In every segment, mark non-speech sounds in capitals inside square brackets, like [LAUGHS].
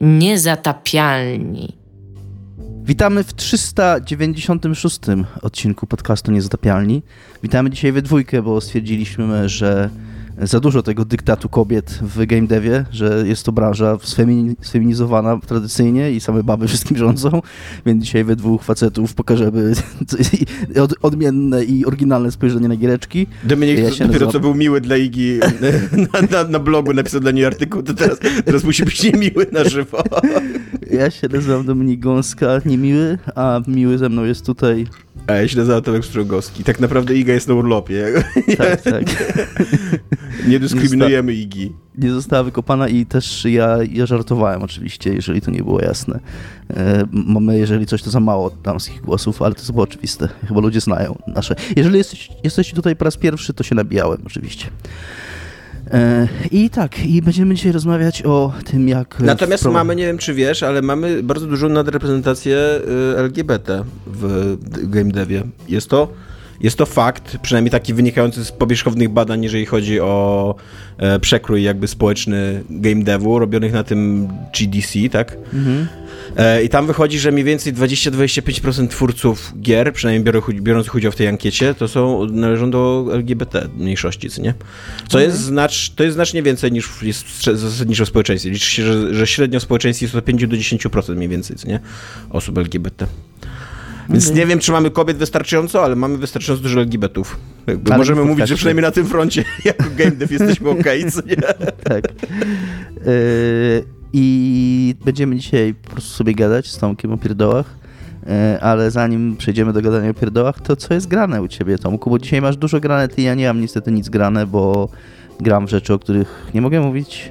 Niezatapialni. Witamy w 396 odcinku podcastu Niezatapialni. Witamy dzisiaj we dwójkę, bo stwierdziliśmy, że dużo tego dyktatu kobiet w game devie, że jest to branża sfeminizowana tradycyjnie i same baby wszystkim rządzą, więc dzisiaj we dwóch facetów pokażemy [LAUGHS] odmienne i oryginalne spojrzenie na giereczki. Dominik ja dopiero nazywam... co był miły dla Igi na, na, na, blogu, napisał dla niej artykuł, to teraz, teraz musi być niemiły na żywo. Ja się nazywam Dominik Gąska, niemiły, a miły ze mną jest tutaj a ja się nazywam Tomek Strągowski. Tak naprawdę Iga jest na urlopie. Tak, tak. [LAUGHS] nie dyskryminujemy nie Igi. Nie została wykopana i też ja, ja żartowałem oczywiście, jeżeli to nie było jasne. E, mamy, jeżeli coś, to za mało damskich głosów, ale to było oczywiste. Chyba ludzie znają nasze. Jeżeli jesteś, jesteś tutaj po raz pierwszy, to się nabijałem oczywiście. E, I tak, i będziemy dzisiaj rozmawiać o tym, jak. Natomiast mamy, nie wiem czy wiesz, ale mamy bardzo dużą nadreprezentację y, LGBT w game devie. Jest to jest to fakt, przynajmniej taki wynikający z powierzchownych badań, jeżeli chodzi o e, przekrój jakby społeczny game devu, robionych na tym GDC, tak? Mhm. E, I tam wychodzi, że mniej więcej 20-25% twórców gier, przynajmniej biorą, biorących udział w tej ankiecie, to są, należą do LGBT mniejszości, co nie? Co mhm. jest, znacz, to jest znacznie więcej niż jest zasadniczo w społeczeństwie. Liczy się, że, że średnio w społeczeństwie jest to 5 do 10% mniej więcej, co nie? Osób LGBT. Więc mhm. nie wiem, czy mamy kobiet wystarczająco, ale mamy wystarczająco dużo LGBT-ów. Możemy mówić, że przynajmniej na tym froncie [LAUGHS] jako game dev jesteśmy [LAUGHS] ok, co nie? tak. Yy, I będziemy dzisiaj po prostu sobie gadać z Tomkiem o pierdołach. Yy, ale zanim przejdziemy do gadania o pierdołach, to co jest grane u ciebie, Tomku? Bo dzisiaj masz dużo grane, ty ja nie mam niestety nic grane, bo gram w rzeczy, o których nie mogę mówić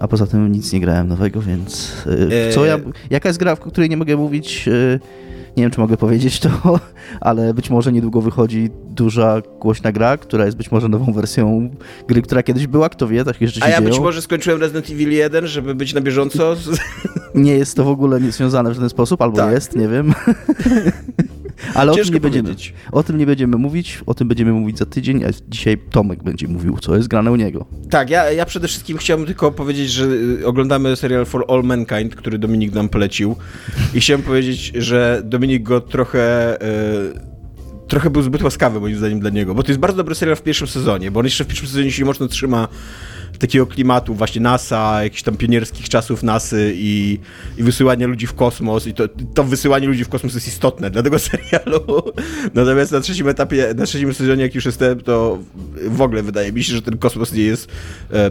a poza tym nic nie grałem nowego, więc yy, co ja, jaka jest gra, o której nie mogę mówić? Nie wiem, czy mogę powiedzieć to, [LAUGHS] ale być może niedługo wychodzi duża, głośna gra, która jest być może nową wersją gry, która kiedyś była, kto wie, tak jeszcze się A ja dzieją. być może skończyłem Resident Evil 1, żeby być na bieżąco. [LAUGHS] Nie jest to w ogóle nie związane w żaden sposób, albo tak. jest, nie wiem. [LAUGHS] Ale o tym, nie będziemy, o tym nie będziemy mówić, o tym będziemy mówić za tydzień, a dzisiaj Tomek będzie mówił, co jest grane u niego. Tak, ja, ja przede wszystkim chciałbym tylko powiedzieć, że y, oglądamy serial For All Mankind, który Dominik nam polecił i chciałem powiedzieć, że Dominik go trochę... Yy, trochę był zbyt łaskawy moim zdaniem dla niego, bo to jest bardzo dobry serial w pierwszym sezonie, bo on jeszcze w pierwszym sezonie się mocno trzyma takiego klimatu właśnie NASA, jakichś tam pionierskich czasów NASY i, i wysyłania ludzi w kosmos i to, to wysyłanie ludzi w kosmos jest istotne dla tego [LAUGHS] serialu. Natomiast na trzecim etapie, na trzecim sezonie jak już jestem, to w ogóle wydaje mi się, że ten kosmos nie jest,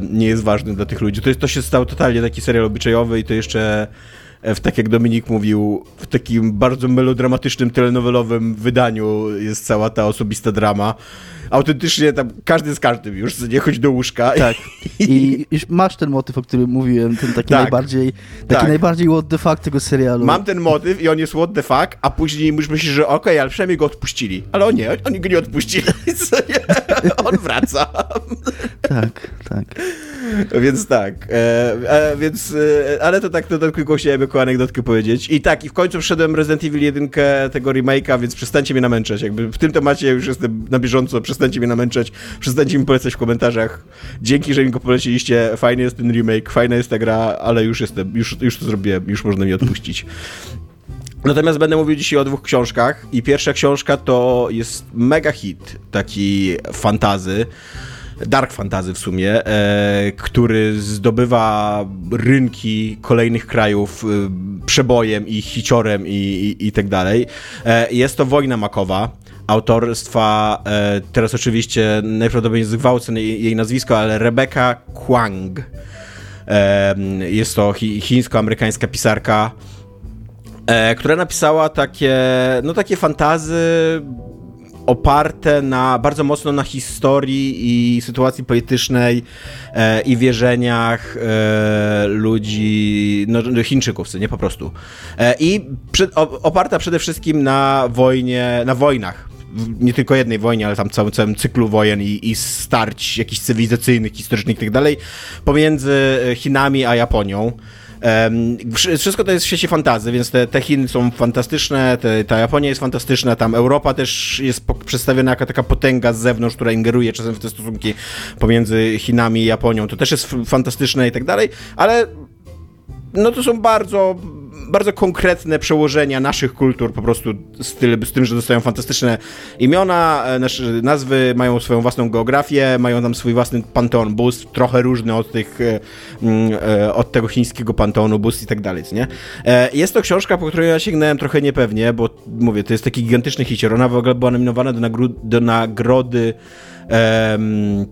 nie jest ważny dla tych ludzi. To, jest, to się stał totalnie taki serial obyczajowy i to jeszcze e, w, tak jak Dominik mówił, w takim bardzo melodramatycznym, telenowelowym wydaniu jest cała ta osobista drama autentycznie tam każdy z każdym już nie chodzi do łóżka. Tak. [LAUGHS] I już masz ten motyw, o którym mówiłem, ten taki tak. najbardziej taki tak. najbardziej what the fuck tego serialu. Mam ten motyw i on jest what the fuck, a później już myślisz, że okej, okay, ale przynajmniej go odpuścili. Ale o nie, oni go nie odpuścili. [LAUGHS] on wraca. tak, tak. Więc tak, e, e, więc, e, ale to tak to tylko chciałem jako anegdotkę powiedzieć. I tak, i w końcu wszedłem Resident Evil 1 tego remake'a, więc przestańcie mnie namęczać. Jakby w tym temacie już jestem na bieżąco, przestańcie mnie namęczać, przestańcie mi polecać w komentarzach. Dzięki, że mi go poleciliście, fajny jest ten remake, fajna jest ta gra, ale już jestem, już, już to zrobiłem, już można mi odpuścić. Natomiast będę mówił dzisiaj o dwóch książkach i pierwsza książka to jest mega hit, taki fantazy dark fantasy w sumie, e, który zdobywa rynki kolejnych krajów e, przebojem i hiciorem i, i, i tak dalej. E, jest to Wojna Makowa autorstwa, e, teraz oczywiście najprawdopodobniej zgwałcę jej, nazwisko, ale Rebecca Kwang. E, jest to chi, chińsko-amerykańska pisarka, e, która napisała takie, no takie fantazy oparte na, bardzo mocno na historii i sytuacji politycznej e, i wierzeniach e, ludzi, no, no Chińczyków, nie po prostu. E, I przy, o, oparta przede wszystkim na wojnie, na wojnach nie tylko jednej wojnie, ale tam całym, całym cyklu wojen i, i starć jakichś cywilizacyjnych, historycznych i tak dalej, pomiędzy Chinami a Japonią. Wszystko to jest w świecie fantazy, więc te, te Chiny są fantastyczne, te, ta Japonia jest fantastyczna, tam Europa też jest przedstawiona jako taka potęga z zewnątrz, która ingeruje czasem w te stosunki pomiędzy Chinami i Japonią. To też jest fantastyczne i tak dalej, ale no to są bardzo bardzo konkretne przełożenia naszych kultur po prostu z, tyle, z tym, że dostają fantastyczne imiona, e, nazwy, mają swoją własną geografię, mają tam swój własny panteon bóstw, trochę różny od tych, e, mm, e, od tego chińskiego panteonu bóstw i tak dalej, nie? Jest to książka, po której ja sięgnąłem trochę niepewnie, bo mówię, to jest taki gigantyczny hicior, ona w ogóle była nominowana do, nagru- do nagrody um,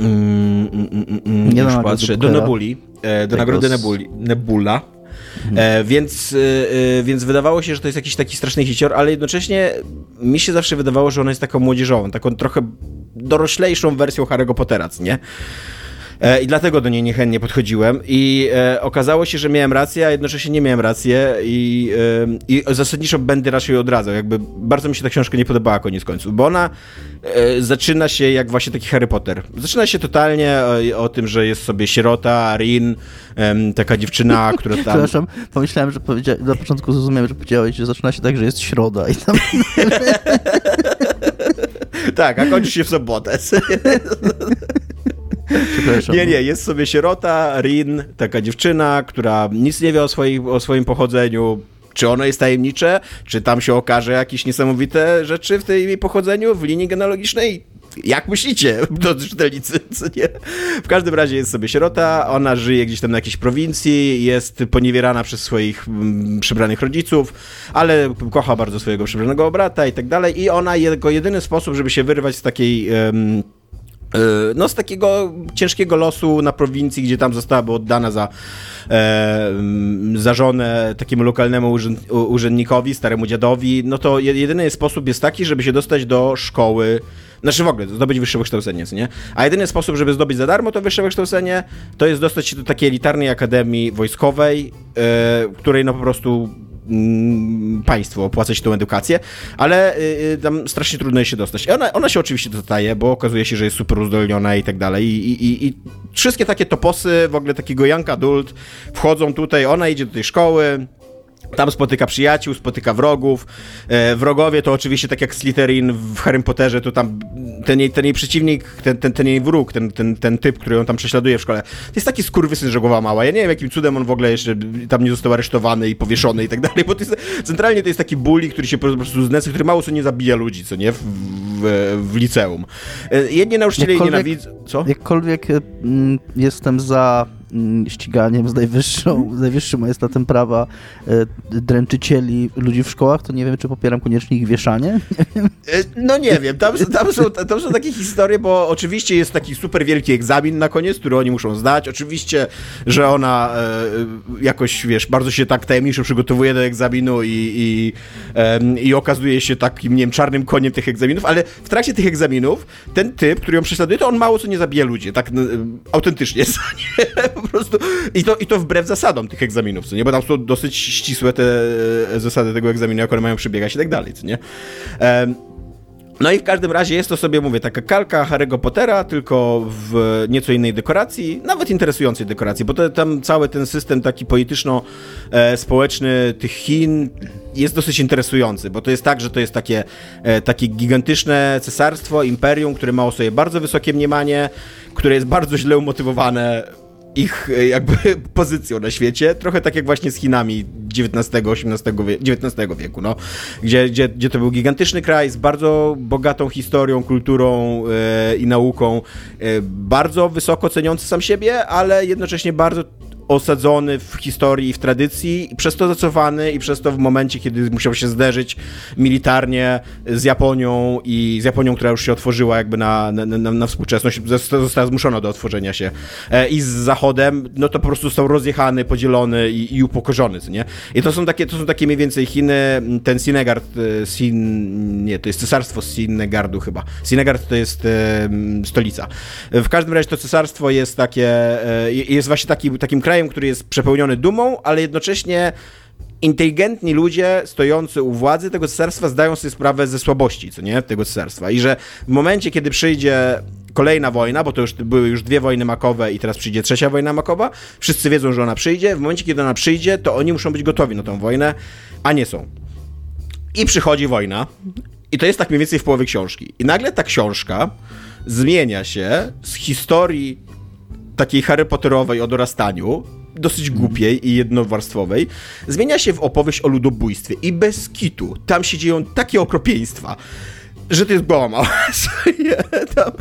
Mm, mm, mm, nie już patrzę, do Nebuli, do tak, nagrody Nebuli, Nebula, Mhm. E, więc, e, e, więc wydawało się, że to jest jakiś taki straszny hicior, ale jednocześnie mi się zawsze wydawało, że ona jest taką młodzieżową, taką trochę doroślejszą wersją Harry'ego Pottera, nie? E, I dlatego do niej niechętnie podchodziłem. I e, okazało się, że miałem rację, a jednocześnie nie miałem rację. I, e, i zasadniczo będę raczej odradzał. Jakby bardzo mi się ta książka nie podobała koniec końców, bo ona e, zaczyna się jak właśnie taki Harry Potter. Zaczyna się totalnie o, o tym, że jest sobie sierota, Rin, taka dziewczyna, [LAUGHS] która tam... Przepraszam, pomyślałem, że powiedzia... na początku zrozumiałem, że powiedziałeś, że zaczyna się tak, że jest środa i tam... [LAUGHS] tak, a kończy się w sobotę. [LAUGHS] Nie, nie, jest sobie sierota, Rin, taka dziewczyna, która nic nie wie o, swoi, o swoim pochodzeniu, czy ono jest tajemnicze, czy tam się okaże jakieś niesamowite rzeczy w tej pochodzeniu, w linii genealogicznej. Jak myślicie, [LAUGHS] drodzy czytelnicy, co nie? W każdym razie jest sobie sierota, ona żyje gdzieś tam na jakiejś prowincji, jest poniewierana przez swoich mm, przybranych rodziców, ale kocha bardzo swojego przybranego brata i tak dalej i ona, jego jedyny sposób, żeby się wyrwać z takiej... no z takiego ciężkiego losu na prowincji, gdzie tam zostałaby oddana za, e, za żonę takiemu lokalnemu urzędnikowi, staremu dziadowi, no to jedyny sposób jest taki, żeby się dostać do szkoły, znaczy w ogóle zdobyć wyższe wykształcenie, nie? A jedyny sposób, żeby zdobyć za darmo to wyższe wykształcenie, to jest dostać się do takiej elitarnej akademii wojskowej, e, której no po prostu Mm, państwo opłaca się tą edukację, ale y, y, tam strasznie trudno jej się dostać. Ona, ona się oczywiście dostaje, bo okazuje się, że jest super uzdolniona i tak dalej. I, wszystkie takie toposy, w ogóle takiego young adult wchodzą tutaj, ona idzie do tej szkoły, tam spotyka przyjaciół, spotyka wrogów. E, wrogowie to oczywiście tak jak Slytherin w Harry Potterze, to tam ten jej, ten jej przeciwnik, ten, ten, ten jej wróg, ten, ten, ten typ, który ją tam prześladuje w szkole, to jest taki skurwysyn, że głowa mała. Ja nie wiem, jakim cudem on w ogóle jeszcze tam nie został aresztowany i powieszony i tak dalej, bo to jest, centralnie to jest taki bully, który się po prostu znęca, który mało co nie zabija ludzi, co nie, w, w, w liceum. E, jedni nauczyciele jej nienawidzą... Co? Jakkolwiek mm, jestem za ściganiem z, najwyższą, z najwyższym majestatem prawa e, dręczycieli ludzi w szkołach, to nie wiem, czy popieram koniecznie ich wieszanie. E, no nie wiem, tam, tam, są, tam są takie historie, bo oczywiście jest taki super wielki egzamin na koniec, który oni muszą zdać. Oczywiście, że ona e, jakoś, wiesz, bardzo się tak tajemniczo przygotowuje do egzaminu i, i, i okazuje się takim, nie wiem, czarnym koniem tych egzaminów, ale w trakcie tych egzaminów ten typ, który ją prześladuje, to on mało co nie zabija ludzi, tak autentycznie. [LAUGHS] po prostu. I to, I to wbrew zasadom tych egzaminów, co nie? Bo tam są dosyć ścisłe te e, zasady tego egzaminu, jak one mają przebiegać i tak dalej, co nie? Um, no i w każdym razie jest to sobie, mówię, taka kalka Harry'ego Pottera, tylko w nieco innej dekoracji, nawet interesującej dekoracji, bo to, tam cały ten system taki polityczno-społeczny tych Chin jest dosyć interesujący, bo to jest tak, że to jest takie, e, takie gigantyczne cesarstwo, imperium, które ma o sobie bardzo wysokie mniemanie, które jest bardzo źle umotywowane ich e, jakby [LAUGHS] pozycją na świecie, trochę tak jak właśnie z Chinami XIX-XVIII XIX wieku, no, gdzie, gdzie, gdzie to był gigantyczny kraj z bardzo bogatą historią, kulturą e, i nauką, e, bardzo wysoko ceniący sam siebie, ale jednocześnie bardzo osadzony w historii i w tradycji, i przez to zacofany i przez to w momencie, kiedy musiał się zderzyć militarnie z Japonią i z Japonią, która już się otworzyła jakby na, na, na, współczesność, została zmuszona do otworzenia się e, i z Zachodem, no to po prostu został rozjechany, podzielony i, i upokorzony, nie? I to są takie, to są takie mniej więcej Chiny, ten Sinegard, e, Sin, nie, to jest cesarstwo Sinegardu chyba. Sinegard to jest e, stolica. W każdym razie to cesarstwo jest takie, e, jest właśnie taki, takim krajem, krajem, który jest przepełniony dumą, ale jednocześnie inteligentni ludzie stojący u władzy tego cesarstwa zdają sobie sprawę ze słabości, co nie, tego cesarstwa. I że w momencie, kiedy przyjdzie kolejna wojna, bo to już były już dwie wojny makowe i teraz przyjdzie trzecia wojna makowa, wszyscy wiedzą, że ona przyjdzie. W momencie, kiedy ona przyjdzie, to oni muszą być gotowi na tą wojnę, a nie są. I przychodzi wojna. I to jest tak mniej więcej w połowie książki. I nagle ta książka zmienia się z historii takiej Harry Potterowej o dorastaniu dosyć głupiej i jednowarstwowej, zmienia się w opowieść o ludobójstwie i bez kitu. Tam się dzieją takie okropieństwa że to jest głowa [LAUGHS] tam,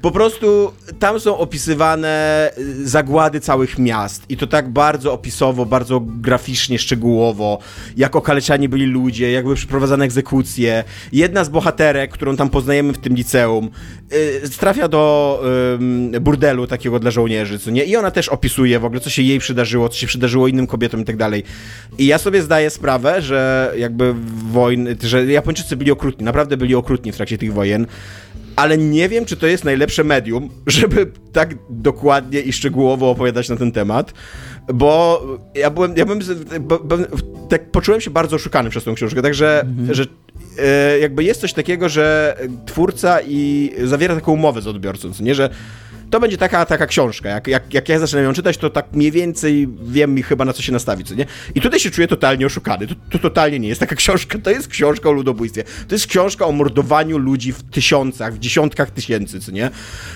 po prostu tam są opisywane y, zagłady całych miast i to tak bardzo opisowo, bardzo graficznie, szczegółowo, jak okaleczani byli ludzie, jak były przeprowadzane egzekucje. Jedna z bohaterek, którą tam poznajemy w tym liceum, trafia do burdelu takiego dla żołnierzy, co nie? I ona też opisuje w ogóle, co się jej przydarzyło, co się przydarzyło innym kobietom i tak dalej. I ja sobie zdaję sprawę, że jakby wojny, że Japończycy byli okrutni, naprawdę byli okrutni w trakcie tych wojen, ale nie wiem, czy to jest najlepsze medium, żeby tak dokładnie i szczegółowo opowiadać na ten temat, bo ja byłem, ja byłem, tak poczułem się bardzo oszukany przez tą książkę, także, mhm. że e, jakby jest coś takiego, że twórca i zawiera taką umowę z odbiorcą, nie, że to będzie taka, taka książka. Jak, jak, jak ja zacznę ją czytać, to tak mniej więcej wiem mi chyba na co się nastawić, co nie? I tutaj się czuję totalnie oszukany. To, to totalnie nie jest taka książka. To jest książka o ludobójstwie. To jest książka o mordowaniu ludzi w tysiącach, w dziesiątkach tysięcy, co nie?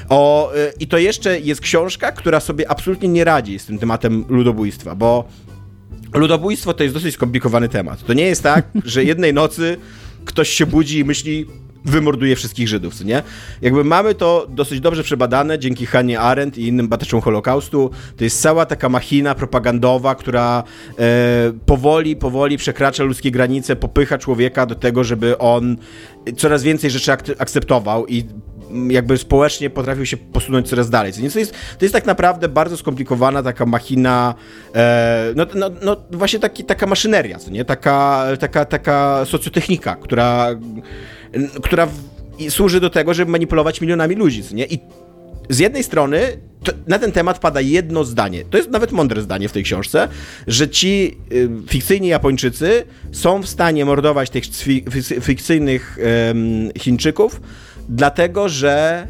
O, y, I to jeszcze jest książka, która sobie absolutnie nie radzi z tym tematem ludobójstwa, bo ludobójstwo to jest dosyć skomplikowany temat. To nie jest tak, [LAUGHS] że jednej nocy ktoś się budzi i myśli, wymorduje wszystkich Żydów, co nie? Jakby mamy to dosyć dobrze przebadane dzięki Hanie Arendt i innym badaczom Holokaustu. To jest cała taka machina propagandowa, która e, powoli, powoli przekracza ludzkie granice, popycha człowieka do tego, żeby on coraz więcej rzeczy ak akceptował i jakby społecznie potrafił się posunąć coraz dalej. To jest, to jest tak naprawdę bardzo skomplikowana taka machina, e, no, no, no, właśnie taki, taka maszyneria, co nie? Taka, taka, taka socjotechnika, która która w, służy do tego, żeby manipulować milionami ludzi, nie? I z jednej strony na ten temat pada jedno zdanie. To jest nawet mądre zdanie w tej książce, że ci y, fikcyjni Japończycy są w stanie mordować tych fikcyjnych y, Chińczyków, dlatego że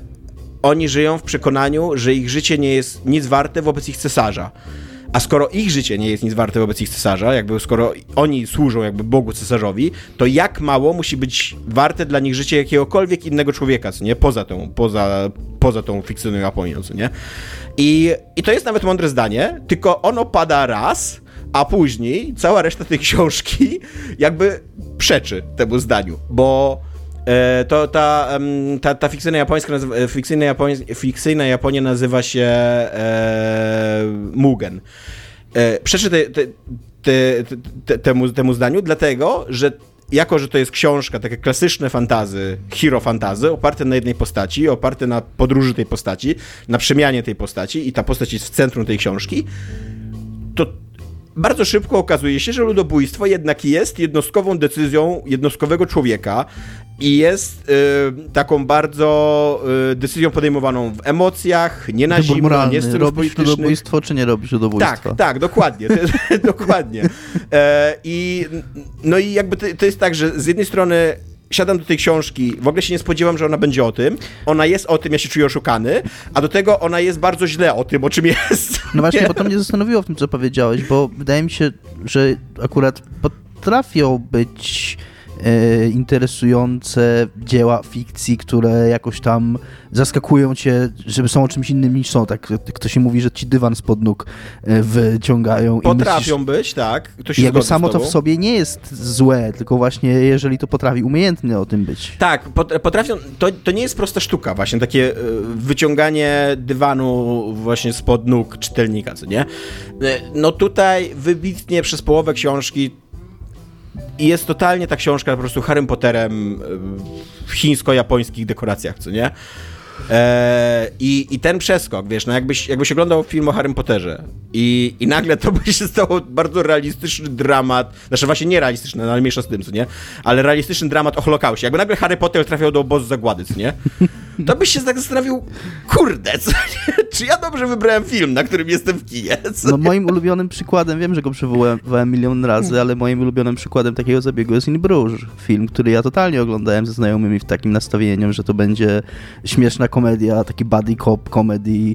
oni żyją w przekonaniu, że ich życie nie jest nic warte wobec ich cesarza. A skoro ich życie nie jest nic warte wobec ich cesarza, jakby skoro oni służą jakby Bogu cesarzowi, to jak mało musi być warte dla nich życie jakiegokolwiek innego człowieka, co nie? Poza tą, poza, poza tą fikcyjną Japonią, co nie? I, I to jest nawet mądre zdanie, tylko ono pada raz, a później cała reszta tej [LAUGHS] książki jakby przeczy temu zdaniu, bo to ta, ta, ta fikcyjna japońska, e, fikcyjna, Japoń, fikcyjna Japonia nazywa się e, Mugen. E, te, temu, temu zdaniu, dlatego, że jako, że to jest książka, takie klasyczne fantazy, hero fantazy, oparte na jednej postaci, oparte na podróży tej postaci, na przemianie tej postaci i ta postać jest w centrum tej książki, to bardzo szybko okazuje się, że ludobójstwo jednak jest jednostkową decyzją jednostkowego człowieka i jest y, taką bardzo y, decyzją podejmowaną w emocjach, nie na Wybór zimno, moralny. nie z Robisz ludobójstwo, czy nie robisz ludobójstwa? Tak, tak, dokładnie, [LAUGHS] dokładnie. E, I no i jakby to, to jest tak, że z jednej strony siadam do tej książki, w ogóle się nie spodziewam, że ona będzie o tym. Ona jest o tym, ja się czuję oszukany, a do tego ona jest bardzo źle o tym, o czym jest. No właśnie, bo to mnie zastanowiło w tym, co powiedziałeś, bo wydaje mi się, że akurat potrafią być interesujące dzieła fikcji, które jakoś tam zaskakują cię, żeby są o czymś innym niż są. Tak, to się mówi, że ci dywan spod nóg e, wyciągają. Potrafią myślisz, być, tak. To się jego samo to w sobie nie jest złe, tylko właśnie jeżeli to potrafi umiejętnie o tym być. Tak, potrafią, to, to nie jest prosta sztuka, właśnie takie e, wyciąganie dywanu właśnie spod nóg czytelnika, co nie? E, no tutaj wybitnie przez połowę książki i jest totalnie ta książka po prostu Harrym Potterem w chińsko-japońskich dekoracjach, co nie? E, i, I ten przeskok, wiesz, no jakbyś, jakbyś oglądał film o Harrym Potterze i, i nagle to by się stało bardzo realistyczny dramat, znaczy właśnie nie realistyczny, no ale mniejsza z tym, co nie? Ale realistyczny dramat o Holokauście. Jakby nagle Harry Potter trafiał do obozu zagłady, co nie? To byś się tak zastanowił, kurde, co, czy ja dobrze wybrałem film, na którym jestem w kinie? Co? No moim ulubionym przykładem, wiem, że go przywołałem milion razy, ale moim ulubionym przykładem takiego zabiegu jest In Bruges. Film, który ja totalnie oglądałem ze znajomymi w takim nastawieniu, że to będzie śmieszna komedia, taki buddy cop comedy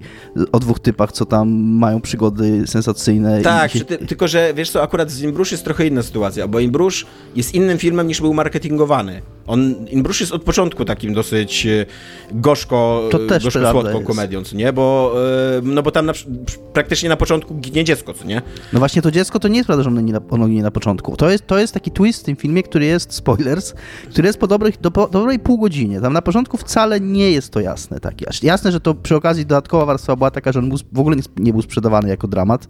o dwóch typach, co tam mają przygody sensacyjne. Tak, się... ty, tylko że wiesz co, akurat z Inbrusz jest trochę inna sytuacja, bo Inbrusz jest innym filmem niż był marketingowany. On, Inbrusz jest od początku takim dosyć e, gorzko, To też gorzko prawda słodką jest. komedią, co nie? Bo, e, no bo tam na, praktycznie na początku ginie dziecko, co nie? No właśnie to dziecko to nie jest prawda, że ono ginie na, ono ginie na początku. To jest, to jest taki twist w tym filmie, który jest, spoilers, który jest po, dobrych, do, po dobrej pół godzinie. Tam na początku wcale nie jest to jasne takie. Jasne, że to przy okazji dodatkowa warstwa była taka, że on był, w ogóle nie, nie był sprzedawany jako dramat,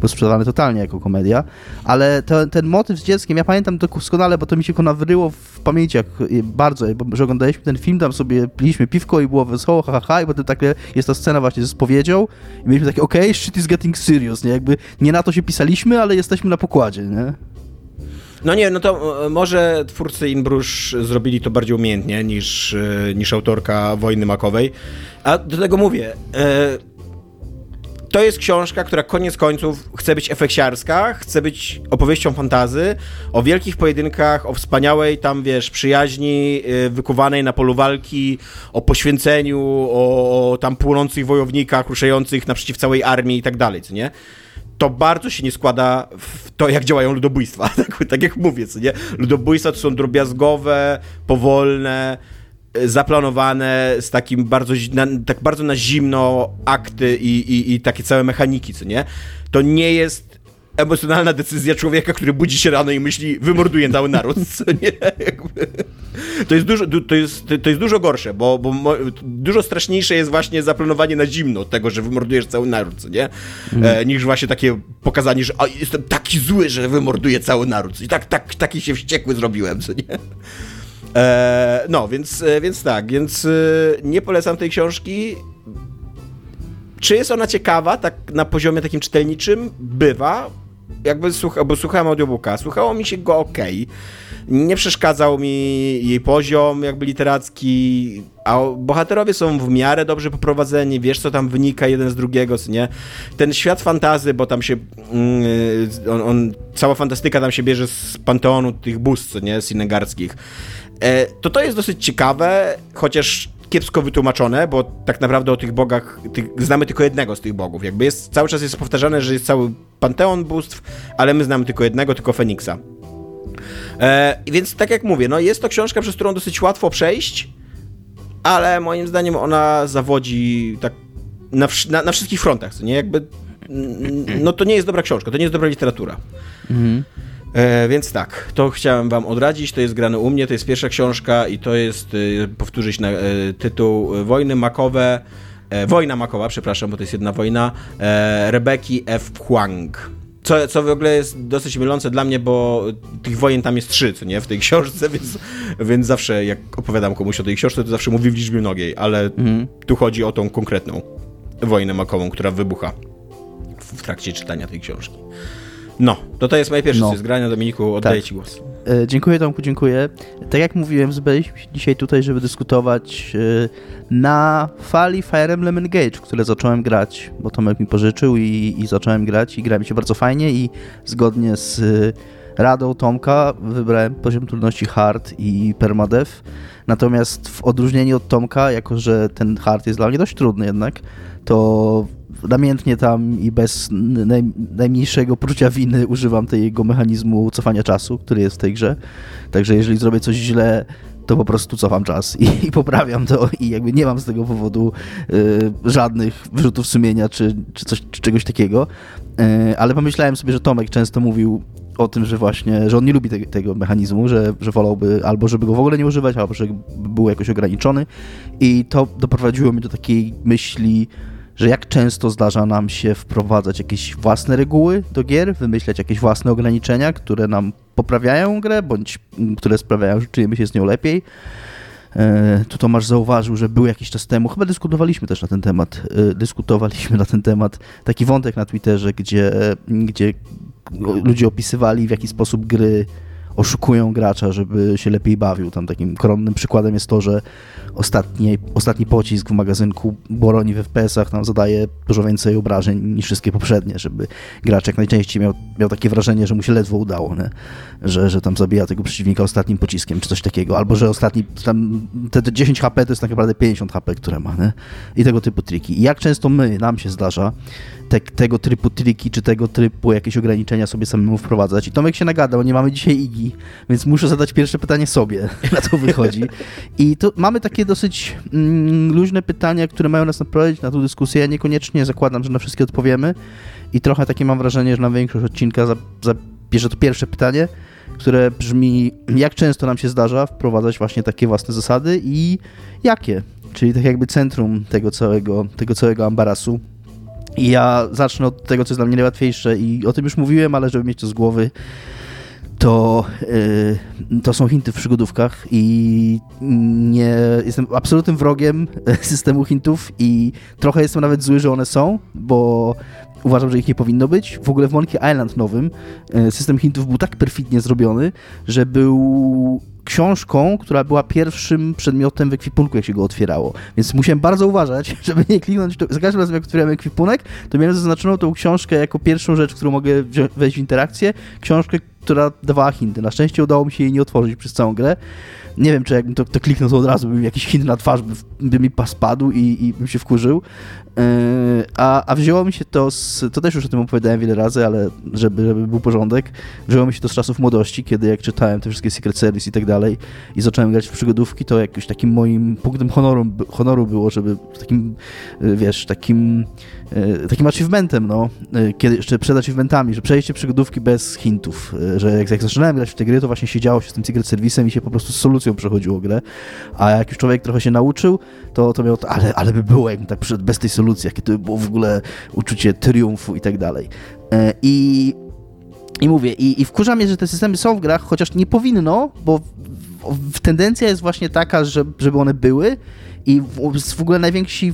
był sprzedawany totalnie jako komedia, ale to, ten motyw z dzieckiem, ja pamiętam to doskonale, bo to mi się nawryło w pamięci jak, y, bardzo, że oglądaliśmy ten film, tam sobie piliśmy piwko i było wesoło, ha, ha, ha, i potem takie jest ta scena właśnie ze spowiedzią i mieliśmy takie, okej, shit is getting serious, nie? Jakby nie na to się pisaliśmy, ale jesteśmy na pokładzie, nie? No nie, no to e, może twórcy Inbrusz zrobili to bardziej umiejętnie niż, e, niż autorka Wojny Makowej. A do tego mówię, e, to jest książka, która koniec końców chce być efekciarska, chce być opowieścią fantazy, o wielkich pojedynkach, o wspaniałej tam, wiesz, przyjaźni e, wykuwanej na polu walki, o poświęceniu, o, o tam płonących wojownikach ruszających naprzeciw całej armii i tak dalej, co nie? to bardzo się nie składa w to, jak działają ludobójstwa. [LAUGHS] Tak, tak jak mówię, co nie? Ludobójstwa to są drobiazgowe, powolne, zaplanowane, z takim bardzo, na, tak bardzo na zimno akty i, i, i takie całe mechaniki, co nie? To nie jest emocjonalna decyzja człowieka, który budzi się rano i myśli, wymorduję cały naród, [LAUGHS] co nie? Jakby. To jest dużo, du- to jest, to jest dużo gorsze, bo, bo dużo straszniejsze jest właśnie zaplanowanie na zimno tego, że wymordujesz cały naród, co nie? E, niż właśnie takie pokazanie, że a, jestem taki zły, że wymorduję cały naród. I tak, tak, taki się wściekły zrobiłem, co nie? E, no, więc, e, więc tak, więc e, nie polecam tej książki. Czy jest ona ciekawa, tak na poziomie takim czytelniczym? Bywa. Jakby słucha, bo słuchałem audiobooka, słuchało mi się go ok. Nie przeszkadzał mi jej poziom jakby literacki, a bohaterowie są w miarę dobrze poprowadzeni, wiesz co tam wynika jeden z drugiego, co nie? Ten świat fantazy, bo tam się mm, on, on, cała fantastyka tam się bierze z panteonu tych bóstw, nie? Sinegarskich. E, to to jest dosyć ciekawe, chociaż kiepsko wytłumaczone, bo tak naprawdę o tych bogach tych, znamy tylko jednego z tych bogów. Jakby jest, cały czas jest powtarzane, że jest cały panteon bóstw, ale my znamy tylko jednego, tylko Feniksa. E, więc tak jak mówię, no jest to książka, przez którą dosyć łatwo przejść, ale moim zdaniem ona zawodzi tak na, na, na wszystkich frontach, co nie? Jakby, no to nie jest dobra książka, to nie jest dobra literatura. E, więc tak, to chciałem wam odradzić, to jest grane u mnie, to jest pierwsza książka i to jest, e, powtórzyć na, e, tytuł e, Wojny Makowe, e, Wojna Makowa, przepraszam, bo to jest jedna wojna, e, Rebeki F. Huang. Co, co w ogóle jest dosyć mylące dla mnie, bo tych wojen tam jest trzy, co nie, w tej książce, [LAUGHS] więc, więc zawsze jak opowiadam komuś o tej książce, to zawsze mówię w liczbie mnogiej, ale tu chodzi o tą konkretną wojnę makową, która wybucha w, w trakcie czytania tej książki. No, to to jest moje pierwsze no. zgrania. Dominiku, oddaję Tak. ci głos. E, Dziękuję Tomku, dziękuję. Tak jak mówiłem, zebraliśmy się dzisiaj tutaj, żeby dyskutować e, na fali Fire Emblem Engage, które zacząłem grać, bo Tomek mi pożyczył i, i zacząłem grać i gra mi się bardzo fajnie i zgodnie z e, radą Tomka wybrałem poziom trudności hard i permadeath. Natomiast w odróżnieniu od Tomka, jako że ten hard jest dla mnie dość trudny jednak, to namiętnie tam i bez naj, najmniejszego poczucia winy używam tego mechanizmu cofania czasu, który jest w tej grze. Także jeżeli zrobię coś źle, to po prostu cofam czas i, i poprawiam to i jakby nie mam z tego powodu y, żadnych wyrzutów sumienia czy, czy, coś, czy czegoś takiego. Y, ale pomyślałem sobie, że Tomek często mówił o tym, że właśnie, że on nie lubi te, tego mechanizmu, że, że wolałby albo żeby go w ogóle nie używać, albo żeby był jakoś ograniczony i to doprowadziło mnie do takiej myśli, że jak często zdarza nam się wprowadzać jakieś własne reguły do gier, wymyślać jakieś własne ograniczenia, które nam poprawiają grę, bądź mm, które sprawiają, że czujemy się z nią lepiej. E, Tu Tomasz zauważył, że był jakiś czas temu, chyba dyskutowaliśmy też na ten temat, e, dyskutowaliśmy [LAUGHS] na ten temat taki wątek na Twitterze, gdzie, gdzie ludzie opisywali w jaki sposób gry oszukują gracza, żeby się lepiej bawił. Tam takim koronnym przykładem jest to, że ostatni, ostatni pocisk w magazynku broni w FPS-ach tam zadaje dużo więcej obrażeń niż wszystkie poprzednie, żeby gracz jak najczęściej miał, miał takie wrażenie, że mu się ledwo udało, nie? Że, że tam zabija tego przeciwnika ostatnim pociskiem, czy coś takiego, albo że ostatni, tam te, te 10 HP to jest tak naprawdę 50 HP, które ma, nie? I tego typu triki. I jak często my, nam się zdarza te, tego typu triki, czy tego typu jakieś ograniczenia sobie samemu wprowadzać. I Tomek się nagadał, nie mamy dzisiaj Igi, więc muszę zadać pierwsze pytanie sobie, [LAUGHS] na to wychodzi. I to mamy takie dosyć mm, luźne pytania, które mają nas naprowadzić na tę dyskusję. Ja niekoniecznie zakładam, że na wszystkie odpowiemy i trochę takie mam wrażenie, że na większość odcinka zabierze to pierwsze pytanie, które brzmi, jak często nam się zdarza wprowadzać właśnie takie własne zasady i jakie? Czyli tak jakby centrum tego całego, tego całego ambarasu. I ja zacznę od tego, co jest dla mnie najłatwiejsze. I o tym już mówiłem, ale żeby mieć to z głowy, to, yy, to są hinty w przygodówkach. I nie jestem absolutnym wrogiem systemu hintów. I trochę jestem nawet zły, że one są, bo uważam, że ich nie powinno być. W ogóle w Monkey Island nowym yy, system hintów był tak perfidnie zrobiony, że był książką, która była pierwszym przedmiotem w ekwipunku, jak się go otwierało. Więc musiałem bardzo uważać, [LAUGHS] żeby nie kliknąć. Za każdym razem, jak otwierałem ekwipunek, to miałem zaznaczoną tą książkę jako pierwszą rzecz, którą mogę wejść w interakcję. Książkę, która dawała hinty. Na szczęście udało mi się jej nie otworzyć przez całą grę. Nie wiem, czy jakbym to, to kliknął, to od razu by mi jakiś hint na twarz by, by mi spadł i, i bym się wkurzył. Yy, a, a wzięło mi się to z, to też już o tym opowiadałem wiele razy, ale żeby, żeby był porządek, wzięło mi się to z czasów młodości, kiedy jak czytałem te wszystkie Secret Service i tak dalej i zacząłem grać w przygodówki, to jakimś takim moim punktem honoru, honoru było, żeby takim, yy, wiesz, takim yy, takim achievementem, no, kiedy jeszcze przed achievementami, że przejście przygodówki bez hintów, że jak, jak zaczynałem grać w te gry, to właśnie siedziało się z tym Secret Service'em i się po prostu z solucją przechodziło grę, a jak już człowiek trochę się nauczył, to, to miał, to, ale, ale by było, jakbym tak przyszedł bez tej solucji, jakie to by było w ogóle uczucie triumfu i tak dalej. E, I, i mówię, i, i wkurza mnie, że te systemy są w grach, chociaż nie powinno, bo w, w, tendencja jest właśnie taka, że, żeby one były i w, ogóle najwięksi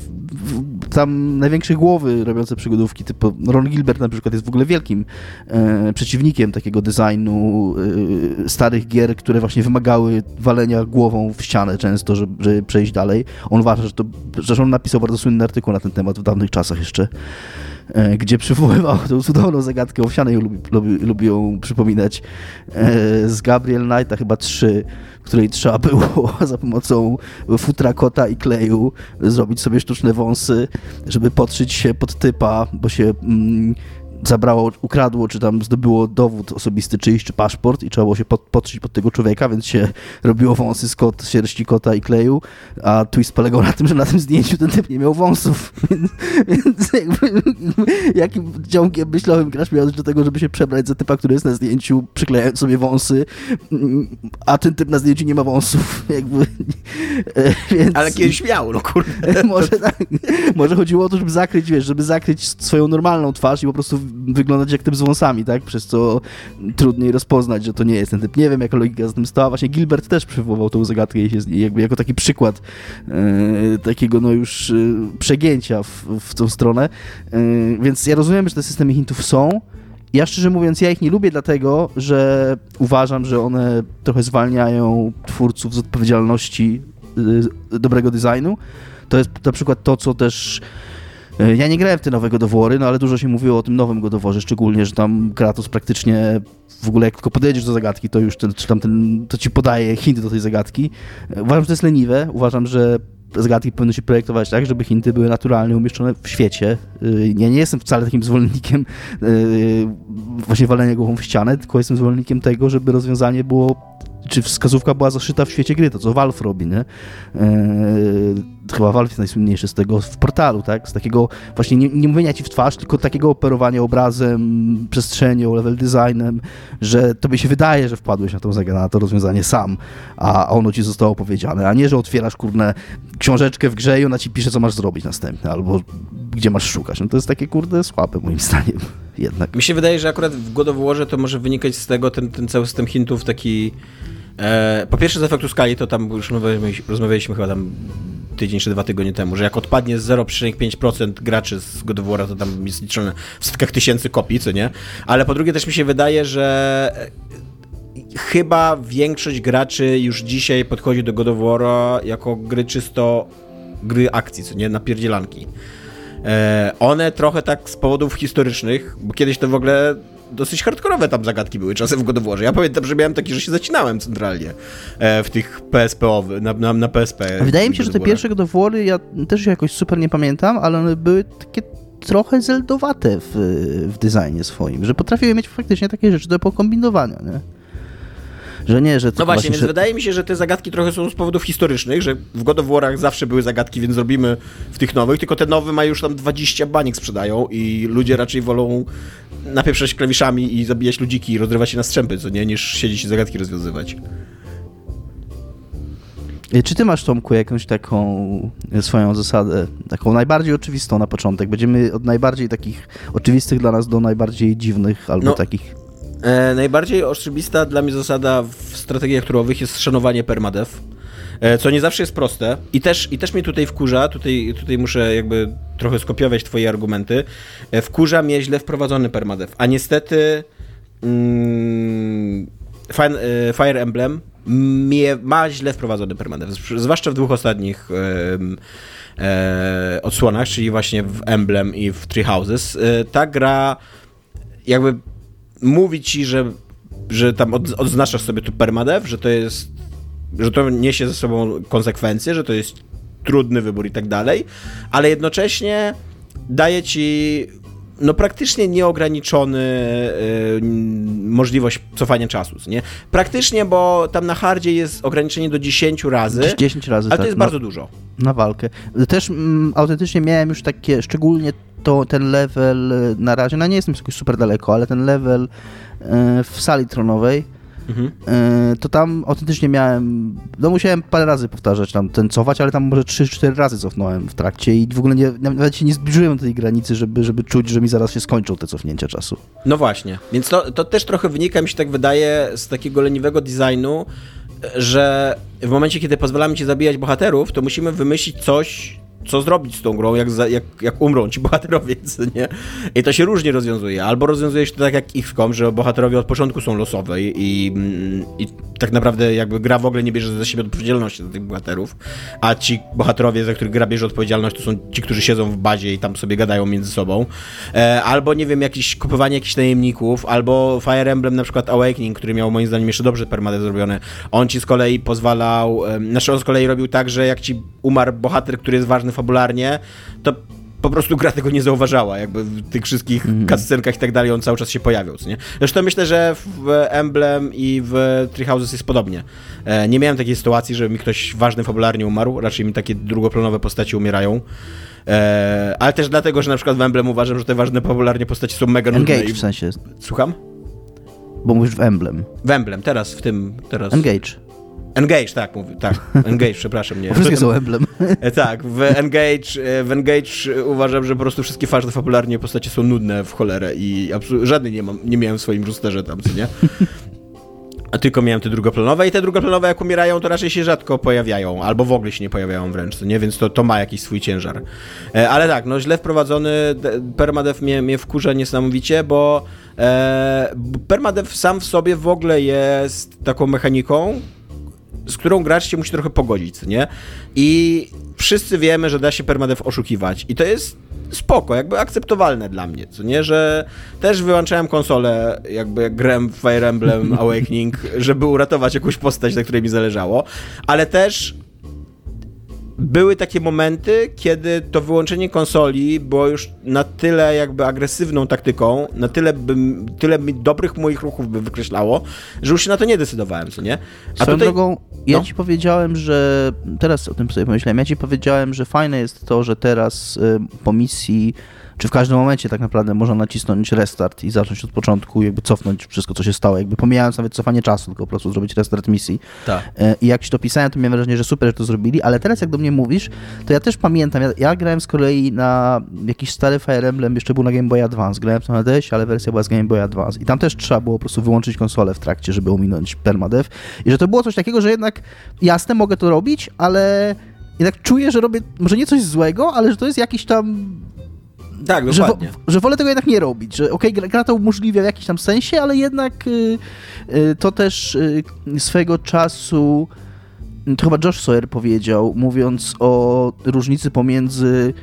tam największe głowy robiące przygodówki, typu Ron Gilbert na przykład jest w ogóle wielkim e, przeciwnikiem takiego designu e, starych gier, które właśnie wymagały walenia głową w ścianę często, żeby, żeby przejść dalej. On uważa, że to, że on napisał bardzo słynny artykuł na ten temat w dawnych czasach jeszcze. E, gdzie przywoływał tą cudowną zagadkę owsianej, lubi, lubi, lubi ją przypominać, e, z Gabriel Knighta, chyba trzy, w której trzeba było [LAUGHS] za pomocą futra kota i kleju zrobić sobie sztuczne wąsy, żeby podszyć się pod typa, bo się mm, zabrało, ukradło, czy tam zdobyło dowód osobisty czyjś, czy paszport i trzeba było się pod, podszyć pod tego człowieka, więc się [LAUGHS] robiło wąsy z kot, sierści kota i kleju, a twist polegał na tym, że na tym zdjęciu ten typ nie miał wąsów, [LAUGHS] więc, więc jakby, jakim ciągiem myślowym grasz miał do tego, żeby się przebrać za typa, który jest na zdjęciu, przyklejając sobie wąsy, a ten typ na zdjęciu nie ma wąsów, [LAUGHS] jakby, więc... Ale kiedyś miał, no kurde. może tak, może chodziło o to, żeby zakryć, wiesz, żeby zakryć swoją normalną twarz i po prostu wyglądać jak typ z wąsami, tak? Przez co trudniej rozpoznać, że to nie jest ten typ. Nie wiem, jaka logika z tym stała. Właśnie Gilbert też przywołał tą zagadkę jakby jako taki przykład e, takiego no już e, przegięcia w, w tą stronę. E, więc ja rozumiem, że te systemy hintów są. Ja szczerze mówiąc, ja ich nie lubię dlatego, że uważam, że one trochę zwalniają twórców z odpowiedzialności e, dobrego designu. To jest na przykład to, co też ja nie grałem w te nowe godowory, no ale dużo się mówiło o tym nowym godoworze, szczególnie, że tam Kratos praktycznie w ogóle jak tylko podejdziesz do zagadki, to już ten, czy tam ten, to ci podaje hinty do tej zagadki. E, uważam, że to jest leniwe, uważam, że zagadki powinny się projektować tak, żeby hinty były naturalnie umieszczone w świecie. E, ja nie jestem wcale takim zwolennikiem właśnie walenia głową w ścianę, tylko jestem zwolennikiem tego, żeby rozwiązanie było czy wskazówka była zaszyta w świecie gry, to co Valve robi, nie? Chyba Valve jest najsłynniejszy z tego w portalu, tak? Z takiego właśnie nie, nie mówienia ci w twarz, tylko takiego operowania obrazem, przestrzenią, level designem, że tobie się wydaje, że wpadłeś na, tą, na to rozwiązanie sam, a ono ci zostało powiedziane, a nie, że otwierasz, kurde, książeczkę w grze i ona ci pisze, co masz zrobić następnie, albo gdzie masz szukać. No to jest takie, kurde, słabe moim zdaniem [LAUGHS] jednak. Mi się wydaje, że akurat w God to może wynikać z tego ten, ten cały system hintów taki E, po pierwsze z efektu skali, to tam już rozmawialiśmy chyba tam tydzień czy dwa tygodnie temu, że jak odpadnie z 0,5% graczy z God of War, to tam jest liczone w setkach tysięcy kopii, co nie? Ale po drugie też mi się wydaje, że e, chyba większość graczy już dzisiaj podchodzi do God of War jako gry czysto gry akcji, co nie? Napierdzielanki. E, one trochę tak z powodów historycznych, bo kiedyś to w ogóle dosyć hardkorowe tam zagadki były czasem w Godowórze. Ja pamiętam, że miałem taki, że się zacinałem centralnie e, w tych PSP-owych, na, na, na PSP. Wydaje mi się, że te pierwsze Godowory ja też jakoś super nie pamiętam, ale one były takie trochę zeldowate w, w designie swoim, że potrafiły mieć faktycznie takie rzeczy do pokombinowania, nie? Że nie, że... No właśnie, więc że... wydaje mi się, że te zagadki trochę są z powodów historycznych, że w God of War'ach zawsze były zagadki, więc zrobimy w tych nowych, tylko te nowe mają już tam 20 banik sprzedają i ludzie raczej wolą napieprzać klawiszami i zabijać ludziki i rozrywać się na strzępy, co nie, niż siedzieć i zagadki rozwiązywać. E, czy ty masz, Tomku, jakąś taką e, swoją zasadę, taką najbardziej oczywistą na początek? Będziemy od najbardziej takich oczywistych dla nas do najbardziej dziwnych albo no, takich... E, najbardziej oczywista dla mnie zasada w strategiach turowych jest szanowanie permadev, e, co nie zawsze jest proste i też, i też mnie tutaj wkurza, tutaj, tutaj muszę jakby trochę skopiować twoje argumenty, e, wkurza mnie źle wprowadzony permadev, a niestety mm, Fire Emblem mnie, ma źle wprowadzony permadev, zwłaszcza w dwóch ostatnich e, e, odsłonach, czyli właśnie w Emblem i w Three Houses. E, ta gra jakby mówi ci, że, że tam od, odznaczasz sobie tu permadev, że to jest, że to niesie ze sobą konsekwencje, że to jest trudny wybór i tak dalej, ale jednocześnie daje ci no praktycznie nieograniczony y, możliwość cofania czasu, nie? Praktycznie, bo tam na hardzie jest ograniczenie do 10 razy. 10 razy, Ale tak, to jest na, bardzo dużo. Na walkę. Też mm, autentycznie miałem już takie, szczególnie to, ten level y, na razie, no nie jestem jakoś super daleko, ale ten level y, w sali tronowej, Mhm. E, to tam autentycznie miałem, no musiałem parę razy powtarzać tam ten cofać, ale tam może 3-4 razy cofnąłem w trakcie i w ogóle nie, nawet się nie zbliżyłem do tej granicy, żeby, żeby czuć, że mi zaraz się skończą te cofnięcia czasu. No właśnie, więc to, to też trochę wynika, mi się tak wydaje, z takiego leniwego designu, że w momencie, kiedy pozwalamy ci zabijać bohaterów, to musimy wymyślić coś, co zrobić z tą grą, jak, za, jak, jak umrą ci [LAUGHS] bohaterowie, nie? I to się różnie rozwiązuje. Albo rozwiązuje się to tak jak XCOM, że bohaterowie od początku są losowe i, i tak naprawdę jakby gra w ogóle nie bierze za siebie odpowiedzialności za tych bohaterów, a ci bohaterowie, za których gra bierze odpowiedzialność, to są ci, którzy siedzą w bazie i tam sobie gadają między sobą. E, albo, nie wiem, jakieś kupowanie jakichś najemników, albo Fire Emblem na przykład Awakening, który miał moim zdaniem jeszcze dobrze permadę zrobione. On ci z kolei pozwalał, e, znaczy on z kolei robił tak, że jak ci umarł bohater, który jest ważny fabularnie, to po prostu gra tego nie zauważała, jakby w tych wszystkich mm. cutscenkach i tak dalej on cały czas się pojawiał, nie? Zresztą myślę, że w Emblem i w Three Houses jest podobnie. E, nie miałem takiej sytuacji, że mi ktoś ważny fabularnie umarł, raczej mi takie drugoplanowe postaci umierają. E, ale też dlatego, że na przykład w Emblem uważam, że te ważne fabularnie postaci są mega nudne. Engage i... w sensie. Słucham? Bo mówisz w Emblem. W Emblem, teraz, w tym, teraz. Engage. Engage, tak, mówię, tak. [LAUGHS] Engage, przepraszam, nie. Wszystkie są emblem. E, tak, w Engage, e, w Engage uważam, że po prostu wszystkie ważne fabularnie postacie są nudne w cholerę i żadnej nie, mam, nie miałem w swoim rosterze tam, co nie? A tylko miałem te drugoplanowe i te drugoplanowe jak umierają, to raczej się rzadko pojawiają, albo w ogóle się nie pojawiają wręcz, nie? Więc to, to ma jakiś swój ciężar. E, ale tak, no źle wprowadzony permadev mnie, mnie wkurza niesamowicie, bo e, permadev sam w sobie w ogóle jest taką mechaniką, z którą gracz się musi trochę pogodzić, nie? I wszyscy wiemy, że da się permadev oszukiwać. I to jest spoko, jakby akceptowalne dla mnie, co nie? Że też wyłączałem konsolę, jakby grałem w Fire Emblem [LAUGHS] Awakening, żeby uratować jakąś postać, na której mi zależało, ale też były takie momenty, kiedy to wyłączenie konsoli było już na tyle jakby agresywną taktyką, na tyle by, tyle dobrych moich ruchów by wykreślało, że już się na to nie decydowałem, co nie? A Swoją tutaj... drogą, ja no. ci powiedziałem, że teraz o tym sobie pomyślałem, ja ci powiedziałem, że fajne jest to, że teraz y, po misji czy w każdym momencie tak naprawdę można nacisnąć restart i zacząć od początku, jakby cofnąć wszystko, co się stało, jakby pomijając nawet cofanie czasu, tylko po prostu zrobić restart misji. Tak. E, I jak ci to pisałem, to miałem wrażenie, że super, że to zrobili, ale teraz jak do mnie mówisz, to ja też pamiętam, ja, ja grałem z kolei na jakiś stary Fire Emblem, jeszcze był na Game Boy Advance, grałem na DS, ale wersja była z Game Boy Advance i tam też trzeba było po prostu wyłączyć konsolę w trakcie, żeby ominąć permadev i że to było coś takiego, że jednak jasne, mogę to robić, ale jednak czuję, że robię może nie coś złego, ale że to jest jakiś tam tak, dokładnie. Że, że wolę tego jednak nie robić, że okej, okay, gra to umożliwia w jakimś tam sensie, ale jednak y, y, to też y, swego czasu to chyba Josh Sawyer powiedział, mówiąc o różnicy pomiędzy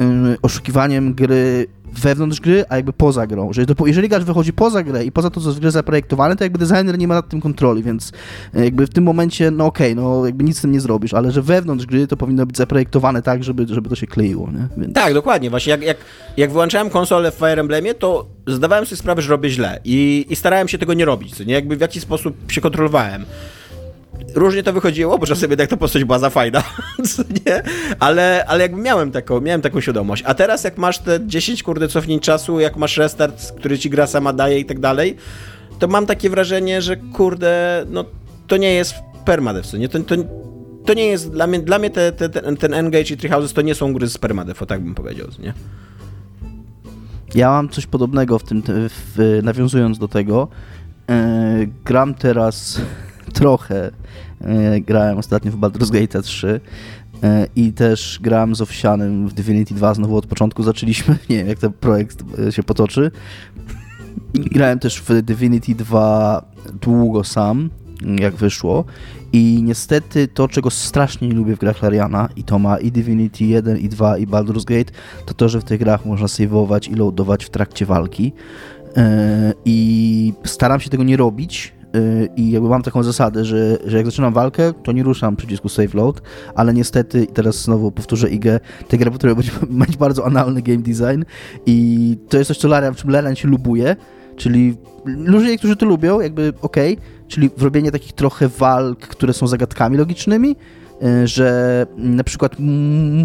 y, oszukiwaniem gry wewnątrz gry, a jakby poza grą. Że jeżeli gracz wychodzi poza grę i poza to, co jest w grze zaprojektowane, to jakby designer nie ma nad tym kontroli, więc jakby w tym momencie, no okej, okay, no jakby nic z tym nie zrobisz, ale że wewnątrz gry to powinno być zaprojektowane tak, żeby, żeby to się kleiło, nie? Więc... Tak, dokładnie. Właśnie jak, jak, jak wyłączałem konsolę w Fire Emblemie, to zdawałem sobie sprawę, że robię źle i, i starałem się tego nie robić, co nie? Jakby w jakiś sposób się kontrolowałem różnie to wychodziło, bo czasem jednak ta postać była za fajna, [LAUGHS] nie? Ale, ale jakby miałem taką, miałem taką świadomość. A teraz jak masz te 10 kurde cofnięć czasu, jak masz restart, który ci gra sama daje i tak dalej, to mam takie wrażenie, że kurde, no to nie jest permadev, co nie? To, to, to nie jest, dla mnie, dla mnie te, te, ten, ten Engage i Three Houses to nie są gry z permadev, o tak bym powiedział, nie? Ja mam coś podobnego w tym, w, nawiązując do tego. Yy, gram teraz trochę e, grałem ostatnio w Baldur's Gate 3 e, i też gram z Owsianym w Divinity 2 znowu od początku. Zaczęliśmy, [LAUGHS] nie wiem jak ten projekt e, się potoczy. Grałem też w Divinity 2 długo sam, jak wyszło. I niestety to, czego strasznie nie lubię w grach Lariana i to ma i Divinity 1 i 2 i Baldur's Gate, to to, że w tych grach można saveować i loadować w trakcie walki. I staram się tego nie robić, i jakby mam taką zasadę, że, że jak zaczynam walkę, to nie ruszam przycisku save load, ale niestety, teraz znowu powtórzę IG, te gry potrafią być, [LAUGHS] mieć bardzo analny game design i to jest coś, co Larian, w czym Larian się lubuje, czyli ludzie niektórzy to lubią, jakby okej, okay, czyli robienie takich trochę walk, które są zagadkami logicznymi, Y, że na przykład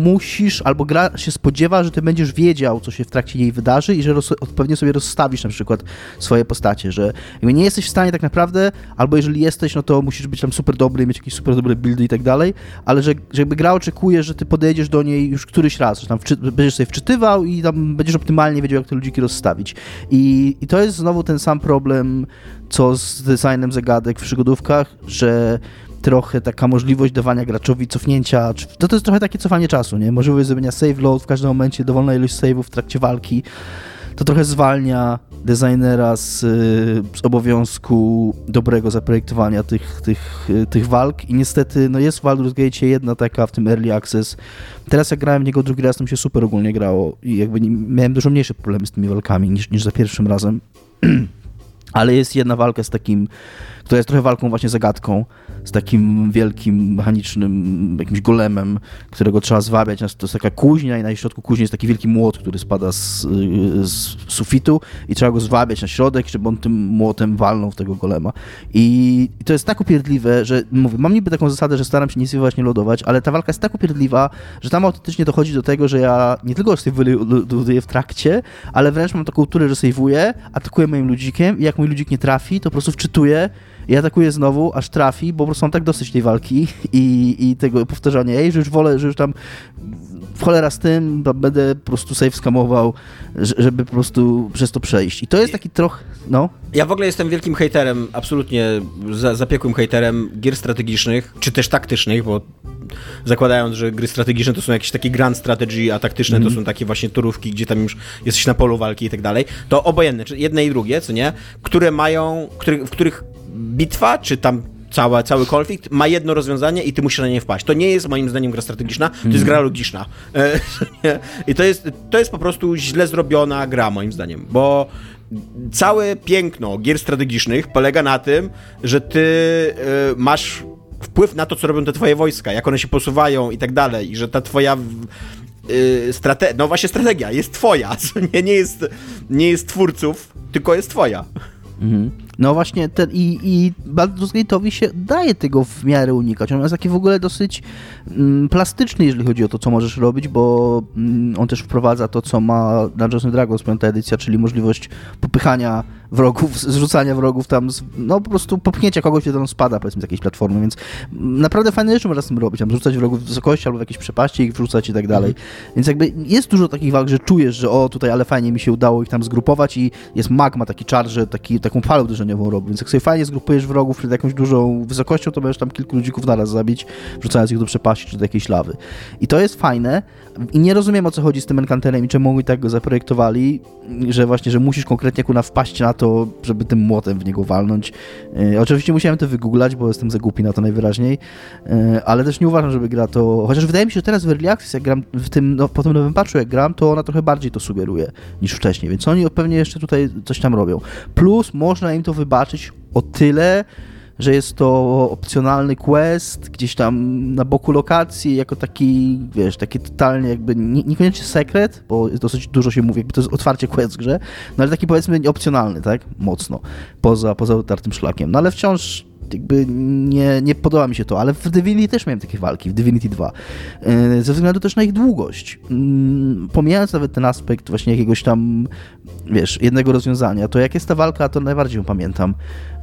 musisz, albo gra się spodziewa, że ty będziesz wiedział, co się w trakcie jej wydarzy i że odpowiednio sobie rozstawisz na przykład swoje postacie, że nie jesteś w stanie tak naprawdę, albo jeżeli jesteś, no to musisz być tam super dobry, mieć jakieś super dobre buildy i tak dalej, ale że, że jakby gra oczekuje, że ty podejdziesz do niej już któryś raz, że tam będziesz sobie wczytywał i tam będziesz optymalnie wiedział, jak te ludziki rozstawić. I, I to jest znowu ten sam problem, co z designem zagadek w przygodówkach, że trochę taka możliwość dawania graczowi cofnięcia, to, to jest trochę takie cofanie czasu, nie? Możliwość zrobienia save load w każdym momencie, dowolna ilość save'ów w trakcie walki. To trochę zwalnia designera z, z, obowiązku dobrego zaprojektowania tych, tych, tych walk i niestety no jest w Baldur's Gate jedna taka w tym Early Access. Teraz jak grałem w niego drugi raz, to mi się super ogólnie grało i jakby nie, miałem dużo mniejsze problemy z tymi walkami niż, niż za pierwszym razem. [CLEARS THROAT] Ale jest jedna walka z takim, która jest trochę walką właśnie zagadką, z takim wielkim, mechanicznym jakimś golemem, którego trzeba zwabiać. To jest taka kuźnia i na środku kuźni jest taki wielki młot, który spada z, z sufitu i trzeba go zwabiać na środek, żeby on tym młotem walnął w tego golema. I, to jest tak upierdliwe, że mówię, mam niby taką zasadę, że staram się nie sejwować, nie lodować, ale ta walka jest tak upierdliwa, że tam autentycznie dochodzi do tego, że ja nie tylko sejwuję w trakcie, ale wręcz mam taką kulturę, że sejwuję, atakuję moim ludzikiem i jak mój ludzik nie trafi, to po prostu wczytuję i atakuje znowu, aż trafi, bo po prostu mam tak dosyć tej walki i, i tego powtarzania jej, że już wolę, że już tam w cholera z tym, będę po prostu save skamował, żeby po prostu przez to przejść. I to jest taki trochę, no. Ja w ogóle jestem wielkim hejterem, absolutnie za, zapiekłym hejterem gier strategicznych, czy też taktycznych, bo zakładając, że gry strategiczne to są jakieś takie grand strategy, a taktyczne mm. to mhm. są takie właśnie turówki, gdzie tam już jesteś na polu walki i tak dalej, to obojętne, czy jedne i drugie, co nie, które mają, który, w których bitwa, czy tam cała, cały konflikt ma jedno rozwiązanie i ty musisz na nie wpaść. To nie jest moim zdaniem gra strategiczna, to jest mhm. gra logiczna. E, [LAUGHS] I to jest, to jest po prostu źle zrobiona gra, moim zdaniem, bo całe piękno gier strategicznych polega na tym, że ty e, masz wpływ na to, co robią te twoje wojska, jak one się posuwają i tak dalej, i że ta twoja yy, strate- no właśnie strategia jest twoja, [LAUGHS] nie, nie, jest, nie jest twórców, tylko jest twoja. Mhm. No właśnie, ten, i, i Baldur's Gate'owi się daje tego w miarę unikać. On jest taki w ogóle dosyć mm, plastyczny, jeżeli chodzi o to, co możesz robić, bo mm, on też wprowadza to, co ma Dungeons Dragons piąta edycja, czyli możliwość popychania wrogów, zrzucania wrogów tam, no po prostu popchnięcia kogoś, kiedy on spada, powiedzmy, z jakiejś platformy, więc naprawdę fajne rzeczy można z tym robić, tam rzucać wrogów w wysokości albo w jakieś przepaści, ich wrzucać i tak dalej. Mhm. Więc jakby jest dużo takich walk, że czujesz, że o, tutaj ale fajnie mi się udało ich tam zgrupować i jest magma, taki czar, że taki, taką falę uderzeniową robi, więc jak sobie fajnie zgrupujesz wrogów przed jakąś dużą wysokością, to będziesz tam kilku ludzików naraz zabić, wrzucając ich do przepaści czy do jakiejś lawy. I to jest fajne i nie rozumiem o co chodzi z tym enkanterem i czemu oni tak go zaprojektowali, że właśnie, że musisz konkretnie kuna wpaść na to, żeby tym młotem w niego walnąć. E, oczywiście musiałem to wygooglać, bo jestem za głupi na to najwyraźniej, e, ale też nie uważam, żeby gra to... Chociaż wydaje mi się, że teraz w Early Access, jak gram w tym, no, po tym nowym patchu, jak gram, to ona trochę bardziej to sugeruje niż wcześniej, więc oni pewnie jeszcze tutaj coś tam robią. Plus można im to wybaczyć o tyle, że jest to opcjonalny quest gdzieś tam na boku lokacji, jako taki, wiesz, taki totalnie jakby, nie, niekoniecznie sekret, bo dosyć dużo się mówi, jakby to jest otwarcie quest w grze, no ale taki powiedzmy opcjonalny, tak, mocno, poza, poza utartym szlakiem, no ale wciąż jakby nie, nie podoba mi się to, ale w Divinity też miałem takie walki, w Divinity 2, e, ze względu też na ich długość. Mm, pomijając nawet ten aspekt właśnie jakiegoś tam, wiesz, jednego rozwiązania, to jak jest ta walka, to najbardziej ją pamiętam.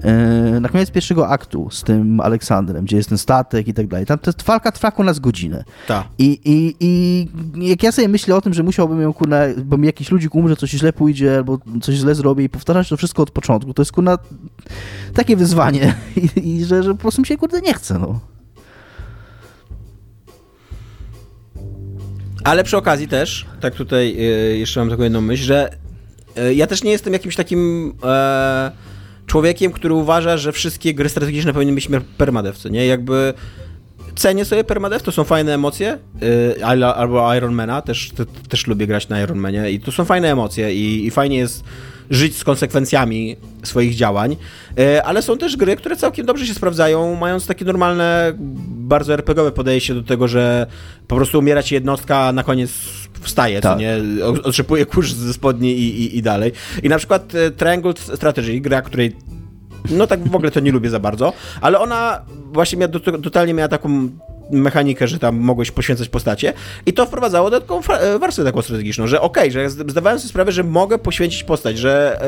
E, na koniec pierwszego aktu z tym Aleksandrem, gdzie jest ten statek i tak dalej, tam ta walka trwa nas godzinę. Tak. I, i, I jak ja sobie myślę o tym, że musiałbym ją, kurna, bo mi jakiś ludzi umrze, coś źle pójdzie, albo coś źle zrobię i powtarzać to wszystko od początku, to jest, kurna, takie wyzwanie. [LAUGHS] I, i że, że po prostu mi się, kurde, nie chce, no. Ale przy okazji też, tak tutaj y, jeszcze mam taką jedną myśl, że ja też nie jestem jakimś takim e, człowiekiem, który uważa, że wszystkie gry strategiczne powinny mieć permadev, co nie? Jakby cenię sobie permadev, to są fajne emocje, y, albo Ironmana, też, te, też lubię grać na Ironmanie i to są fajne emocje i, i fajnie jest żyć z konsekwencjami swoich działań, y, ale są też gry, które całkiem dobrze się sprawdzają, mając takie normalne, bardzo RPGowe podejście do tego, że po prostu umiera ci jednostka, a na koniec wstaje, tak. co nie, otrzepuje kurz ze spodni i, i, i dalej. I na przykład y, Triangle Strategy, gra, której no tak w ogóle to nie lubię za bardzo, ale ona właśnie miała, totalnie miała taką mechanikę, że tam mogłeś poświęcać postacie i to wprowadzało dodatkową e, warstwę taką strategiczną, że okej, okay, że zdawałem sobie sprawę, że mogę poświęcić postać, że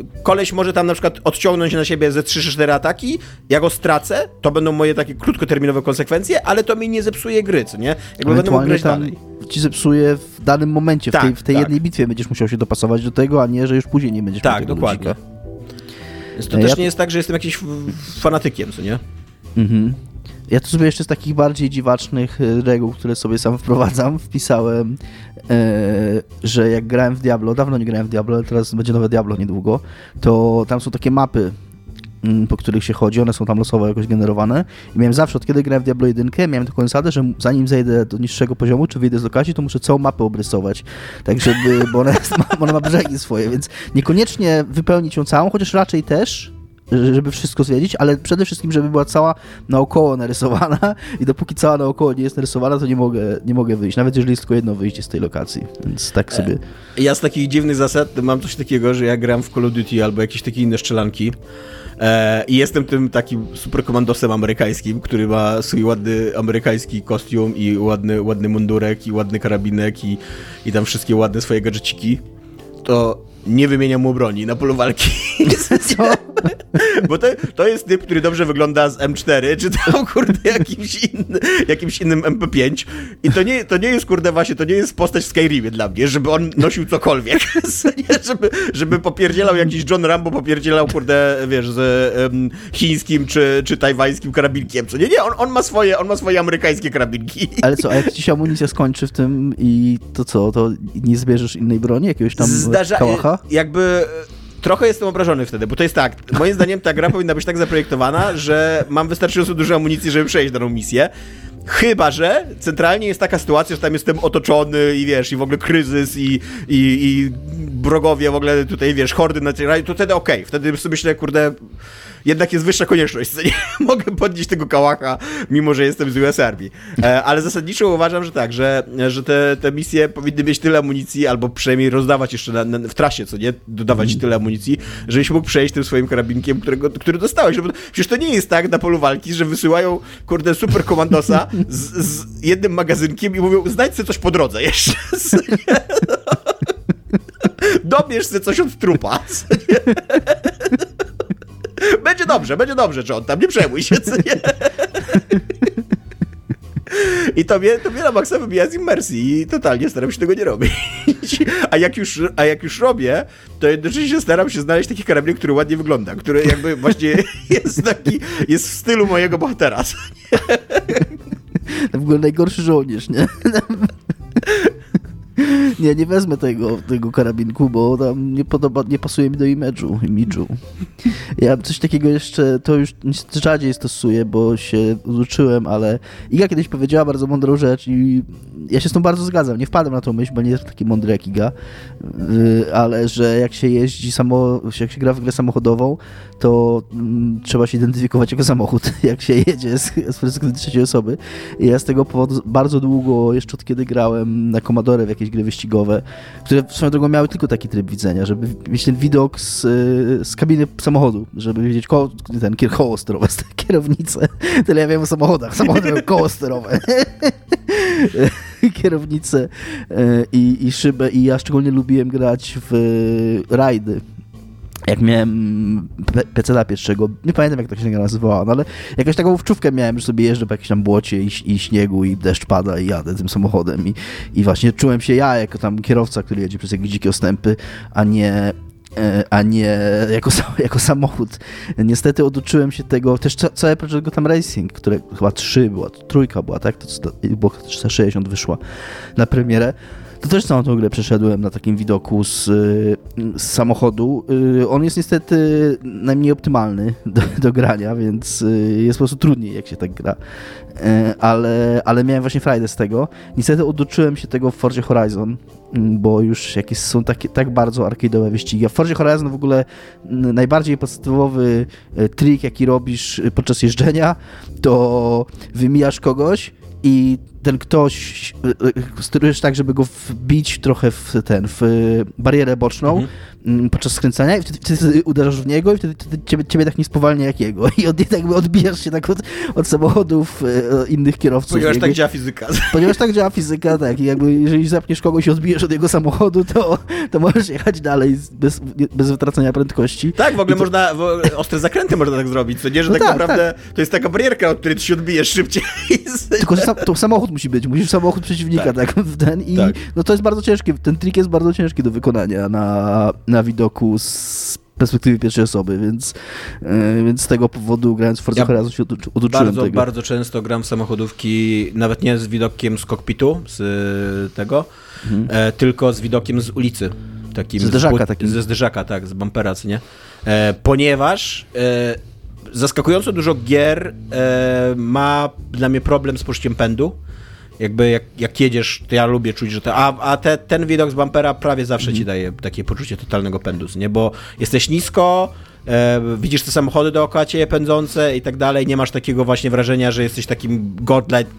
y, koleś może tam na przykład odciągnąć na siebie ze 3-4 ataki, ja go stracę, to będą moje takie krótkoterminowe konsekwencje, ale to mi nie zepsuje gry, co nie? Jakby będę mógł grać dalej. ci zepsuje w danym momencie, w tak, tej, w tej tak. jednej bitwie będziesz musiał się dopasować do tego, a nie, że już później nie będziesz Tak, dokładnie. Ludzika. Więc to ja... też nie jest tak, że jestem jakimś fanatykiem, co nie? Mhm. Ja tu sobie jeszcze z takich bardziej dziwacznych e, reguł, które sobie sam wprowadzam, wpisałem, e, że jak grałem w Diablo, dawno nie grałem w Diablo, ale teraz będzie nowe Diablo niedługo, to tam są takie mapy Mm, po których się chodzi, one są tam losowo jakoś generowane. I miałem zawsze, od kiedy grałem w Diablo 1, miałem taką zasadę, że zanim zejdę do niższego poziomu, czy wyjdę z lokacji, to muszę całą mapę obrysować. Tak, żeby, bo ona, jest, [LAUGHS] ona ma brzegi swoje, więc niekoniecznie wypełnić ją całą, chociaż raczej też, żeby wszystko zwiedzić, ale przede wszystkim, żeby była cała naokoło narysowana i dopóki cała naokoło nie jest narysowana, to nie mogę, nie mogę wyjść, nawet jeżeli jest tylko jedno wyjście z tej lokacji, więc tak sobie... Ja z takich dziwnych zasad mam coś takiego, że ja gram w Call of Duty albo jakieś takie inne strzelanki, E, I jestem tym takim superkomandosem amerykańskim, który ma swój ładny amerykański kostium i ładny, ładny mundurek i ładny karabinek i, i tam wszystkie ładne swoje gadżeciki. To nie wymieniam mu broni na polu walki. [LAUGHS] Co? [LAUGHS] Bo to, to jest typ, który dobrze wygląda z M4, czy tam, [LAUGHS] kurde, jakimś, inny, jakimś innym MP5. I to nie, to nie jest, kurde, właśnie, to nie jest postać w Skyrimie dla mnie, żeby on nosił cokolwiek. [LAUGHS] żeby, żeby popierdzielał jakiś John Rambo, popierdzielał, kurde, wiesz, z um, chińskim czy, czy tajwańskim karabinkiem. Co nie, nie, on, on, ma swoje, on ma swoje amerykańskie karabinki. Ale co, a jak ci się amunicja skończy w tym i to co, to nie zbierzesz innej broni, jakiegoś tam Zdarza, kałacha? Jakby trochę jestem obrażony wtedy, bo to jest tak, moim zdaniem ta gra [LAUGHS] powinna być tak zaprojektowana, że mam wystarczająco dużo amunicji, żeby przejść daną misję. Chyba, że centralnie jest taka sytuacja, że tam jestem otoczony i wiesz, i w ogóle kryzys i, i, i wrogowie w ogóle tutaj, wiesz, hordy na to wtedy okej, okay. wtedy sobie myślę, kurde, jednak jest wyższa konieczność, nie [LAUGHS] mogę podnieść tego kałacha, mimo że jestem z US Army. E, ale zasadniczo uważam, że tak, że, że te, te misje powinny mieć tyle amunicji, albo przynajmniej rozdawać jeszcze na, na, w trasie, co nie, dodawać tyle amunicji, żebyś mógł przejść tym swoim karabinkiem, którego, który dostałeś. No przecież to nie jest tak na polu walki, że wysyłają, kurde, super komandosa z, z jednym magazynkiem i mówią, znajdź sobie coś po drodze jeszcze. [LAUGHS] Dobierz sobie coś od trupa. [LAUGHS] Będzie dobrze, będzie dobrze, John, tam nie przejmuj się, co nie? I to mnie, to mnie na maksa wybija z immersji i totalnie staram się tego nie robić. A jak już, a jak już robię, to jednocześnie staram się znaleźć taki karabin, który ładnie wygląda, który jakby właśnie [LAUGHS] jest taki, jest w stylu mojego bohatera. To w ogóle najgorszy żołnierz, nie? [LAUGHS] [LAUGHS] Nie, nie wezmę tego, tego karabinku, bo tam nie podoba, nie pasuje mi do imidżu. imidżu. Ja coś takiego jeszcze, to już rzadziej stosuję, bo się uczyłem, ale Iga kiedyś powiedziała bardzo mądrą rzecz i ja się z tą bardzo zgadzam. Nie wpadłem na tą myśl, bo nie jest taki mądry jak Iga, yy, ale że jak się jeździ samo, jak się gra w grę samochodową, to mm, trzeba się identyfikować jako samochód, [LAUGHS] jak się jedzie z, z perspektywy trzeciej osoby. I ja z tego powodu bardzo długo, jeszcze od kiedy grałem na Commodore w jakieś gry wyścigowe, które swoją drogą miały tylko taki tryb widzenia, żeby mieć ten widok z, z kabiny samochodu, żeby widzieć koło, ten koło sterowe, [LAUGHS] kierownicę. Tyle ja wiem o samochodach. Samochody mają koło sterowe. [LAUGHS] kierownicę e, i, i szybę i ja szczególnie lubiłem grać w rajdy jak miałem PC pierwszego, nie pamiętam jak to się nazywała, no ale jakąś taką wczówkę miałem, że sobie jeżdżę po jakimś tam błocie i, i śniegu i deszcz pada i jadę tym samochodem i, i właśnie czułem się ja jako tam kierowca, który jedzie przez jakieś dzikie ostępy, a nie e, a nie jako, [LAUGHS] jako samochód. Niestety oduczyłem się tego, też całe Project tam Racing, które chyba trzy była, trójka była, tak? To, to, bo 360 wyszła na premierę to też całą tą grę przeszedłem na takim widoku z, z samochodu. Y, on jest niestety najmniej optymalny do, do, grania, więc y, jest po prostu trudniej, jak się tak gra. Y, ale, ale miałem właśnie frajdę z tego. Niestety oduczyłem się tego w Forzie Horizon, bo już jakieś są takie, tak bardzo arcade'owe wyścigi. A w Forzie Horizon w ogóle najbardziej podstawowy trik, jaki robisz podczas jeżdżenia, to wymijasz kogoś i ten ktoś y, y, sterujesz tak, żeby go wbić trochę w ten, w barierę boczną mhm. Podczas skręcania i wtedy, wtedy, uderzasz w niego i wtedy, wtedy ciebie, ciebie, tak nie spowalnia jak jego [LAUGHS] i od, jakby odbijasz się tak od, od samochodów e, innych kierowców. Ponieważ tak działa fizyka. [LAUGHS] Ponieważ tak działa fizyka, tak i jakby jeżeli zapniesz kogoś i odbijesz od jego samochodu, to, to możesz jechać dalej bez, bez wytracenia prędkości. Tak, w ogóle to... można, ostre zakręty można tak zrobić, co nie, że no tak, tak, naprawdę tak. to jest taka barierka, od której ty się odbijesz szybciej. Tylko, że to samochód samochód musi być, musisz samochód przeciwnika, tak, tak ten i tak. no to jest bardzo ciężkie, ten trik jest bardzo ciężki do wykonania na, na widoku z perspektywy pierwszej osoby, więc, yy, więc z tego powodu grając w Forza ja Horizon się oduczyłem bardzo, tego. Bardzo często gram w samochodówki, nawet nie z widokiem z kokpitu, z y, tego, mhm. e, tylko z widokiem z ulicy. Takim ze zderzaka, takim. Ze zderzaka, tak, z bumpera, nie? E, ponieważ e, zaskakująco dużo gier e, ma dla mnie problem z poczuciem pędu jakby jak, jak jedziesz, to ja lubię czuć, że to, a, a te, ten widok z bumpera prawie zawsze ci mhm. daje takie poczucie totalnego pędu, nie? Bo jesteś nisko, e, widzisz te samochody dookoła ciebie pędzące i tak dalej, nie masz takiego właśnie wrażenia, że jesteś takim godlike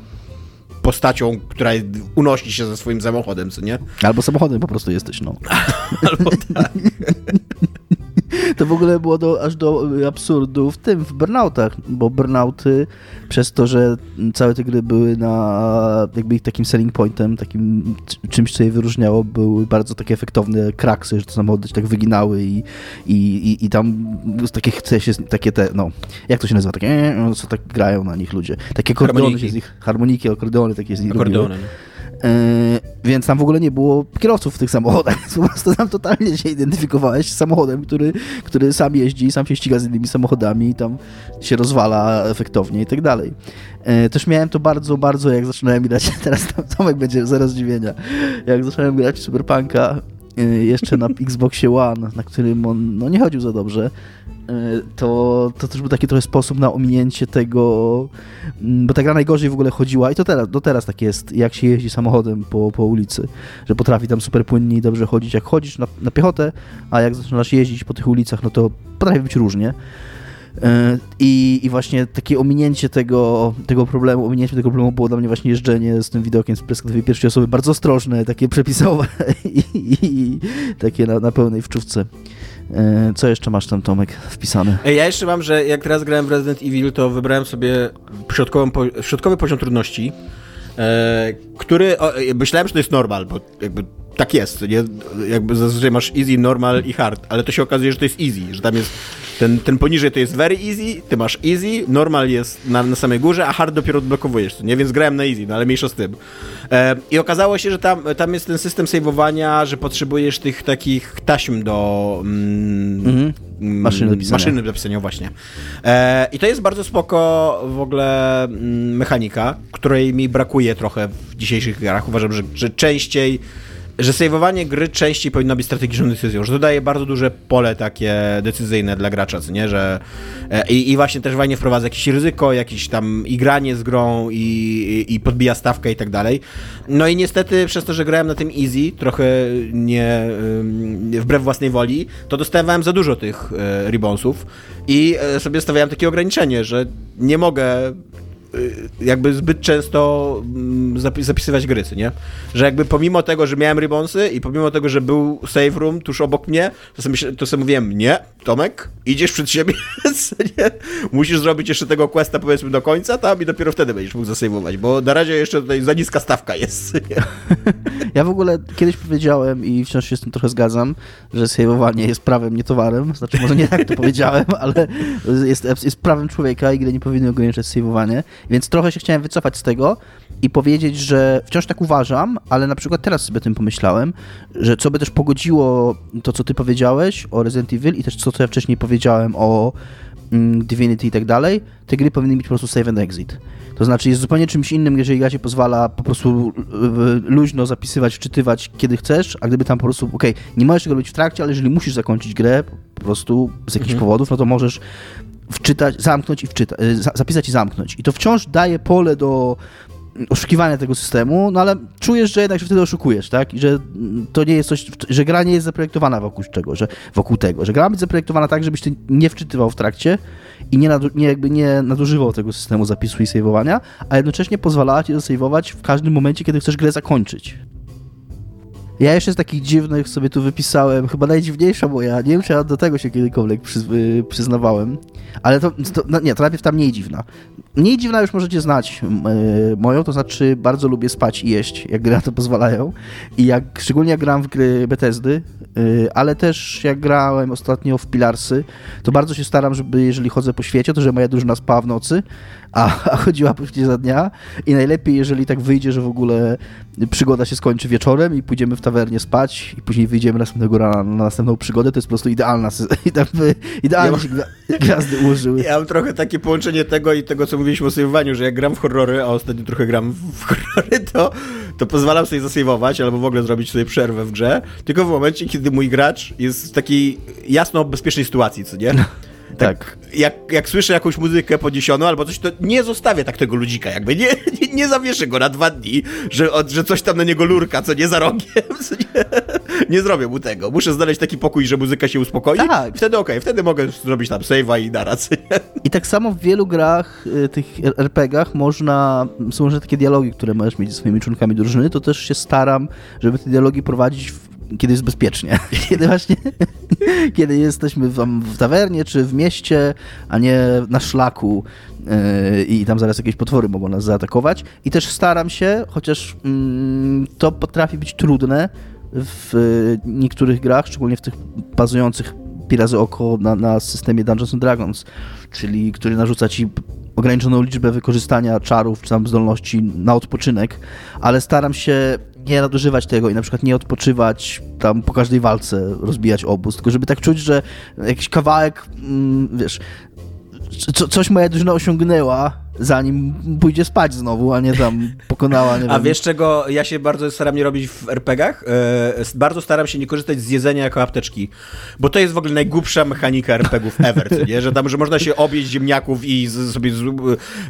postacią, która unosi się ze swoim samochodem, co nie? Albo samochodem po prostu jesteś, no. [LAUGHS] Albo tak. [LAUGHS] To w ogóle było do, aż do absurdu w tym, w burnoutach, bo burnouty przez to, że całe te gry były na jakby ich takim selling pointem, takim czymś, co je wyróżniało, były bardzo takie efektowne kraksy, że te samochody się tak wyginały i, i, i, i tam takie, się, takie te, no, jak to się nazywa, takie, no, co tak grają na nich ludzie. Takie akordeony się z nich, harmoniki, akordeony takie z nich Akordeony. Więc tam w ogóle nie było kierowców w tych samochodach. [LAUGHS] Po prostu tam totalnie się identyfikowałeś z samochodem, który, który sam jeździ, sam się ściga z innymi samochodami i tam się rozwala efektownie i tak dalej. Yy, też miałem to bardzo, bardzo, jak zaczynałem grać, [LAUGHS] teraz tam Tomek będzie zero zdziwienia, jak zacząłem grać Cyberpunka, yy, jeszcze na [LAUGHS] Xboxie One, na którym on no, nie chodził za dobrze, to, to też był taki trochę sposób na ominięcie tego, mm, bo ta gra najgorzej w ogóle chodziła i to teraz, do teraz tak jest, jak się jeździ samochodem po, po ulicy, że potrafi tam super płynnie i dobrze chodzić, jak chodzisz na, na piechotę, a jak zaczynasz jeździć po tych ulicach, no to potrafi być różnie. E, I, I właśnie takie ominięcie tego, tego problemu, ominięcie tego problemu było dla mnie właśnie jeżdżenie z tym widokiem z perspektywy pierwszej osoby bardzo ostrożne, takie przepisowe [LAUGHS] i, i, i takie na, na pełnej wczówce. E, co jeszcze masz tam, Tomek, wpisane? Ja jeszcze mam, że jak teraz grałem w Resident Evil, to wybrałem sobie środkowy poziom trudności, e, który o, myślałem, że to jest normal, bo jakby tak jest, nie? Jakby zazwyczaj masz easy, normal i hard, ale to się okazuje, że to jest easy, że tam jest ten, ten poniżej to jest very easy, ty masz easy, normal jest na, na samej górze, a hard dopiero odblokowujesz, nie? Więc grałem na easy, no ale mniejsza z tym. E, I okazało się, że tam, tam jest ten system saveowania, że potrzebujesz tych takich taśm do mm, mhm. Mm, maszyny do pisania. Maszyny do pisania, właśnie. E, I to jest bardzo spoko w ogóle mm, mechanika, której mi brakuje trochę w dzisiejszych grach. Uważam, że, że częściej że saveowanie gry częściej powinno być strategiczną decyzją, że to daje bardzo duże pole takie decyzyjne dla gracza, co nie, że e, i, i właśnie też fajnie wprowadza jakieś ryzyko, jakieś tam igranie z grą i, i, i podbija stawkę i tak dalej. No i niestety przez to, że grałem na tym easy, trochę nie wbrew własnej woli, to dostawałem za dużo tych e, i e, sobie stawiałem takie ograniczenie, że nie mogę jakby zbyt często mm, zapisywać gry, nie? Że jakby pomimo tego, że miałem ribonsy i pomimo tego, że był save room tuż obok mnie, to sobie, to sobie mówiłem, nie, Tomek, idziesz przed siebie, [LAUGHS] nie? musisz zrobić jeszcze tego questa powiedzmy do końca tam i dopiero wtedy będziesz mógł zasejwować, bo na razie jeszcze tutaj za niska stawka jest. [LAUGHS] Nie? [LAUGHS] Ja w ogóle kiedyś powiedziałem i wciąż się z tym trochę zgadzam, że sejwowanie jest prawem, nie towarem, znaczy może nie tak to powiedziałem, ale jest, jest prawem człowieka i gdy nie powinno ograniczać sejwowanie. Więc trochę się chciałem wycofać z tego i powiedzieć, że wciąż tak uważam, ale na przykład teraz sobie o tym pomyślałem, że co by też pogodziło to, co ty powiedziałeś o Resident Evil i też to, co ja wcześniej powiedziałem o mm, Divinity i tak dalej, te gry powinny mieć po prostu save and exit. To znaczy jest zupełnie czymś innym, jeżeli gra ci pozwala po prostu luźno zapisywać, wczytywać kiedy chcesz, a gdyby tam po prostu, okej, okay, nie możesz tego robić w trakcie, ale jeżeli musisz zakończyć grę po prostu z jakichś mhm. powodów, no to możesz wczytać, zamknąć i wczytać, y, zapisać i zamknąć. I to wciąż daje pole do oszukiwania tego systemu, no ale czujesz, że jednak się wtedy oszukujesz, tak? I że to nie jest coś, że gra nie jest zaprojektowana wokół czego, że wokół tego, że gra ma być zaprojektowana tak, żebyś ty nie wczytywał w trakcie i nie, nadu, nie, jakby nie nadużywał tego systemu zapisu i saveowania, a jednocześnie pozwalała ci zasejwować w każdym momencie, kiedy chcesz grę zakończyć. Ja jeszcze z takich dziwnych sobie tu wypisałem, chyba najdziwniejsza moja, nie wiem czy ja do tego się kiedykolwiek przyz, y, przyznawałem, ale to, to no nie, to najpierw ta mniej dziwna. Mniej dziwna już możecie znać yy, moją, to znaczy bardzo lubię spać i jeść, jak gry na to pozwalają i jak, szczególnie jak gram w gry Bethesdy, yy, ale też jak grałem ostatnio w Pilarsy, to bardzo się staram, żeby jeżeli chodzę po świecie, to że moja drużyna spała w nocy, a, a chodziła później za dnia i najlepiej, jeżeli tak wyjdzie, że w ogóle przygoda się skończy wieczorem i pójdziemy w tawernie spać i później wyjdziemy następnego rana na następną przygodę, to jest po prostu idealna, [LAUGHS] idealnie się gwiazdy ułożyły. Ja mam trochę takie połączenie tego i tego, co mówiliśmy o sejwowaniu, że jak gram w horrory, a ostatnio trochę gram w horrory, to, to pozwalam sobie zasejwować albo w ogóle zrobić sobie przerwę w grze, tylko w momencie, kiedy mój gracz jest w takiej jasno bezpiecznej sytuacji, co nie? Tak. tak. Jak, jak słyszę jakąś muzykę podniesioną albo coś, to nie zostawię tak tego ludzika, jakby nie, [LAUGHS] nie, nie zawieszę go na dwa dni, że, że coś tam na niego lurka, co nie za rogiem, [LAUGHS] nie, nie zrobię mu tego. Muszę znaleźć taki pokój, że muzyka się uspokoi. Tak. Wtedy okej, okay, wtedy mogę zrobić tam save'a i naraz. [LAUGHS] I tak samo w wielu grach, y, tych RPGach można, są może takie dialogi, które możesz mieć ze swoimi członkami drużyny, to też się staram, żeby te dialogi prowadzić w kiedy jest bezpiecznie. [LAUGHS] Kiedy właśnie, [LAUGHS] kiedy jesteśmy w, w tawernie czy w mieście, a nie na szlaku yy, i tam zaraz jakieś potwory mogą nas zaatakować. I też staram się, chociaż yy, to potrafi być trudne w yy, niektórych grach, szczególnie w tych bazujących razy oko na, na systemie Dungeons and Dragons, czyli który narzuca ci ograniczoną liczbę wykorzystania czarów czy tam zdolności na odpoczynek, ale staram się nie nadużywać tego i na przykład nie odpoczywać tam po każdej walce, rozbijać obóz, tylko żeby tak czuć, że jakiś kawałek, mm, wiesz, co, coś moja drużyna osiągnęła, zanim pójdzie spać znowu, a nie tam pokonała. Nie a wiem. wiesz czego ja się bardzo staram nie robić w RPGach? Yy, bardzo staram się nie korzystać z jedzenia jako apteczki, bo to jest w ogóle najgłupsza mechanika RPGów ever, co nie? Że tam, że można się objeść ziemniaków i z, sobie z,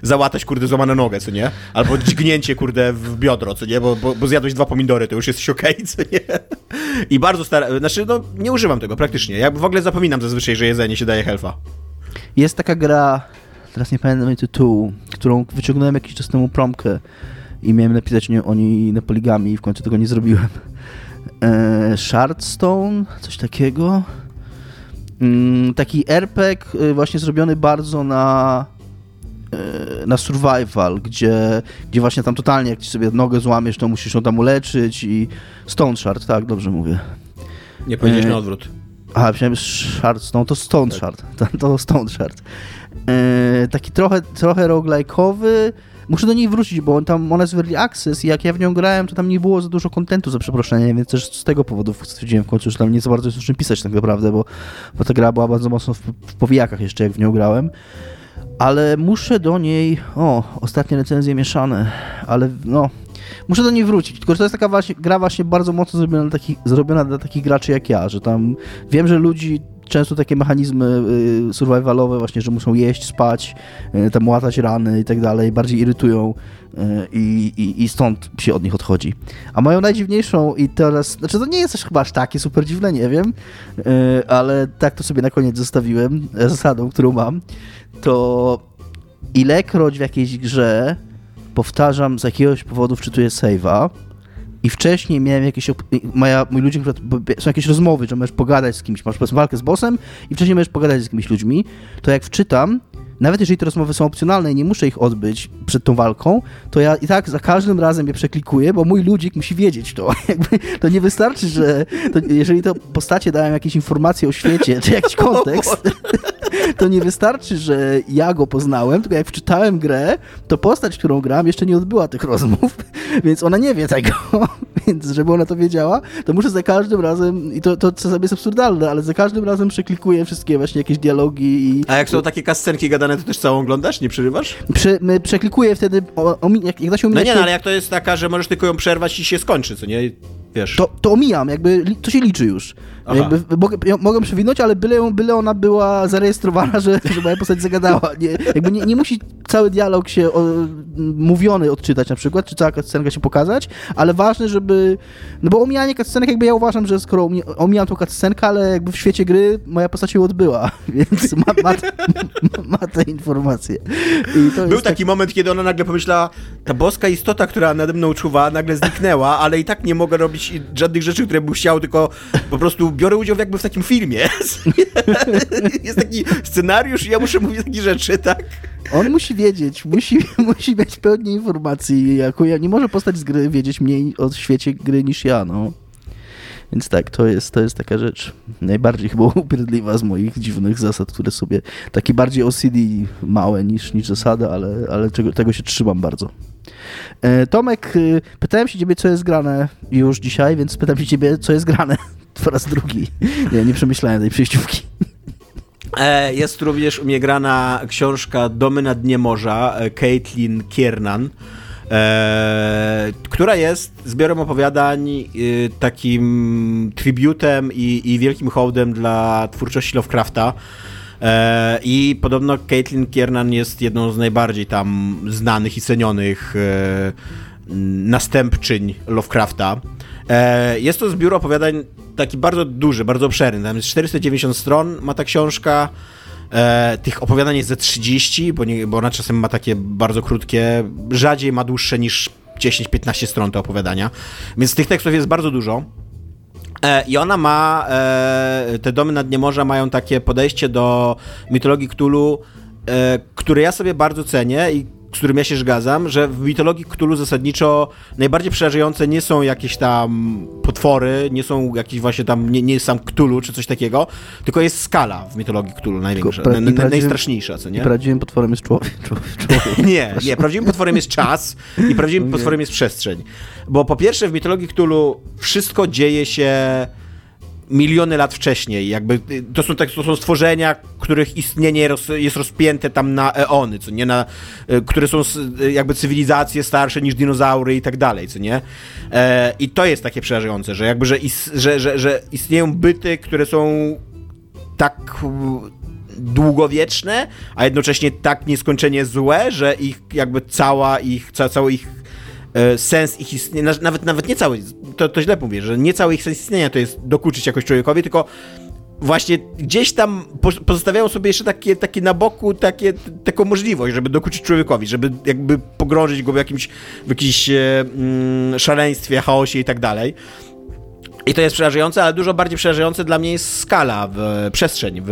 załatać, kurde, złamane nogę, co nie? Albo dźgnięcie, kurde, w biodro, co nie? Bo, bo, bo zjadłeś dwa pomidory, to już jesteś okej, okay, co nie? I bardzo staram, znaczy, no, nie używam tego praktycznie. Ja w ogóle zapominam zazwyczaj, że jedzenie się daje helfa. Jest taka gra, teraz nie pamiętam tytułu, którą wyciągnąłem jakiś czas temu promkę i miałem napisać nie, o niej na poligami i w końcu tego nie zrobiłem. E, Shardstone, coś takiego. Mm, taki RPG y, właśnie zrobiony bardzo na e, na survival, gdzie, gdzie właśnie tam totalnie jak ci sobie nogę złamiesz, to musisz ją tam uleczyć i Stone Shard, tak, dobrze mówię. Nie powiedzieć e, na odwrót. A, myślałem Shard, no to Stone tak. Shard. [LAUGHS] To, to Stone Shard. E, taki trochę, trochę roguelike'owy. Muszę do niej wrócić, bo on tam, ona jest w Early Access i jak ja w nią grałem, to tam nie było za dużo kontentu, za przeproszeniem, więc też z tego powodu stwierdziłem w końcu, że tam nie za bardzo jest o czym pisać tak naprawdę, bo, bo ta gra była bardzo mocno w, w powijakach jeszcze, jak w nią grałem. Ale muszę do niej... O, ostatnie recenzje mieszane, ale no... Muszę do niej wrócić, tylko że to jest taka właśnie, gra właśnie bardzo mocno zrobiona dla, takich, zrobiona dla takich graczy jak ja, że tam wiem, że ludzi często takie mechanizmy y, survivalowe właśnie, że muszą jeść, spać, y, tam łatać rany i tak dalej, bardziej irytują y, i, i, i stąd się od nich odchodzi. A moją najdziwniejszą i teraz, znaczy to nie jest też chyba aż takie super dziwne, nie wiem, ale tak to sobie na koniec zostawiłem, [LAUGHS] zasadą, którą mam, to ilekroć w jakiejś grze powtarzam, z jakiegoś powodu wczytuję save'a, i wcześniej miałem jakieś, moja, moi ludzie, są jakieś rozmowy, że możesz pogadać z kimś, masz walkę z bossem i wcześniej możesz pogadać z jakimiś ludźmi, to jak wczytam, nawet jeżeli te rozmowy są opcjonalne i nie muszę ich odbyć przed tą walką, to ja i tak za każdym razem je przeklikuję, bo mój ludzik musi wiedzieć to. [LAUGHS] Jakby to nie wystarczy, że to, jeżeli to postacie dają jakieś informacje o świecie, czy jakiś [LAUGHS] kontekst, [LAUGHS] to nie wystarczy, że ja go poznałem, tylko jak wczytałem grę, to postać, którą gram, jeszcze nie odbyła tych rozmów, więc ona nie wie tego. Więc żeby ona to wiedziała, to muszę za każdym razem, i to, to czasami jest absurdalne, ale za każdym razem przeklikuję wszystkie właśnie jakieś dialogi i... A jak są takie kascenki gadane, to też całą oglądasz? Nie przerywasz? Prze, przeklikuję wtedy, o, o, jak, jak da się ominąć... No nie, no, ale jak to jest taka, że możesz tylko ją przerwać i się skończy, co nie? Wiesz. To, to omijam, jakby to się liczy już. Jakby, mogę, mogę przewinąć, ale byle, byle ona była zarejestrowana, że, że moja postać zagadała. Nie, jakby nie, nie musi cały dialog się o, mówiony odczytać na przykład, czy cała scenka się pokazać, ale ważne, żeby... No bo omijanie cutscenek jakby ja uważam, że skoro omijam tą cutscenkę, ale jakby w świecie gry moja postać się odbyła, [LAUGHS] więc ma, ma, ma, ma te informacje. Był taki tak... moment, kiedy ona nagle pomyślała, ta boska istota, która nade mną czuwa, nagle zniknęła, ale i tak nie mogę robić żadnych rzeczy, które bym chciał, tylko po prostu biorę udział jakby w takim filmie. [LAUGHS] Jest taki scenariusz i ja muszę mówić takie rzeczy, tak? On musi wiedzieć, musi, [LAUGHS] musi mieć pełnię informacji. Jako ja, nie może postać z gry wiedzieć mniej o świecie gry niż ja, no. Więc tak, to jest, to jest taka rzecz najbardziej chyba upierdliwa z moich dziwnych zasad, które sobie takie bardziej OCD małe niż, niż zasady, ale, ale tego się trzymam bardzo. E, Tomek, y, pytałem się ciebie, co jest grane już dzisiaj, więc pytam się ciebie, co jest grane po raz drugi. Nie, nie przemyślałem tej przejściówki. E, jest również u mnie grana książka Domy na dnie morza e, Caitlin Kiernan, e, która jest zbiorem opowiadań takim tributem i, i, wielkim hołdem dla twórczości Lovecrafta. I podobno Caitlin Kiernan jest jedną z najbardziej tam znanych i cenionych następczyń Lovecrafta. E, jest to zbiór opowiadań taki bardzo duży, bardzo obszerny. Tam jest 490 stron, ma ta książka. E, tych opowiadań jest ze 30, bo, nie, bo ona czasem ma takie bardzo krótkie, rzadziej ma dłuższe niż 10-15 stron te opowiadania. Więc tych tekstów jest bardzo dużo. E, I ona ma, e, te domy na dnie morza mają takie podejście do mitologii Cthulhu, e, które ja sobie bardzo cenię i z którym ja się zgadzam, że w mitologii Cthulhu zasadniczo najbardziej przerażające nie są jakieś tam potwory, nie są jakieś właśnie tam, nie, nie jest sam Cthulhu czy coś takiego, tylko jest skala w mitologii Cthulhu największa, pra- na, najstraszniejsza, co nie? I prawdziwym potworem jest [LAUGHS] człowiek. człowiek. nie, nie, prawdziwym potworem jest czas i prawdziwym [LAUGHS] potworem jest przestrzeń. Bo po pierwsze w mitologii Cthulhu wszystko dzieje się miliony lat wcześniej. Jakby to są, tak, to są stworzenia, których istnienie roz, jest rozpięte tam na eony, co nie na, y, które są jakby cywilizacje starsze niż dinozaury i tak dalej, co nie? E, I to jest takie przerażające, że jakby, że, is, że, że, że istnieją byty, które są tak długowieczne, a jednocześnie tak nieskończenie złe, że ich jakby cała ich, ca, cały ich E, sens ich istnienia, nawet, nawet nie cały, to, to źle mówię, że nie cały ich sens istnienia to jest dokuczyć jakoś człowiekowi, tylko właśnie gdzieś tam pozostawiają sobie jeszcze takie, takie na boku takie, taką możliwość, żeby dokuczyć człowiekowi, żeby jakby pogrążyć go w jakimś, w jakimś e, mm, szaleństwie, chaosie i tak dalej. I to jest przerażające, ale dużo bardziej przerażające dla mnie jest skala, w, przestrzeń w,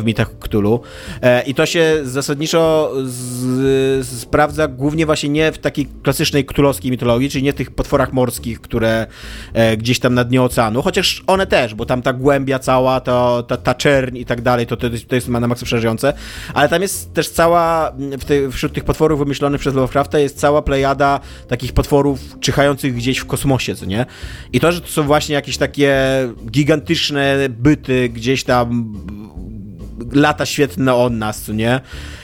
w mitach Cthulhu. E, I to się zasadniczo z, sprawdza głównie właśnie nie w takiej klasycznej ktulowskiej mitologii, czyli nie tych potworach morskich, które e, gdzieś tam na dnie oceanu, chociaż one też, bo tam ta głębia cała, to, ta, ta czerń i tak dalej, to, to, to jest na maksa przerażające, ale tam jest też cała, te, wśród tych potworów wymyślonych przez Lovecrafta jest cała plejada takich potworów czyhających gdzieś w kosmosie, co nie? I to, że to są właśnie jakieś jakieś takie gigantyczne byty gdzieś tam lata świetne od nas, co nie?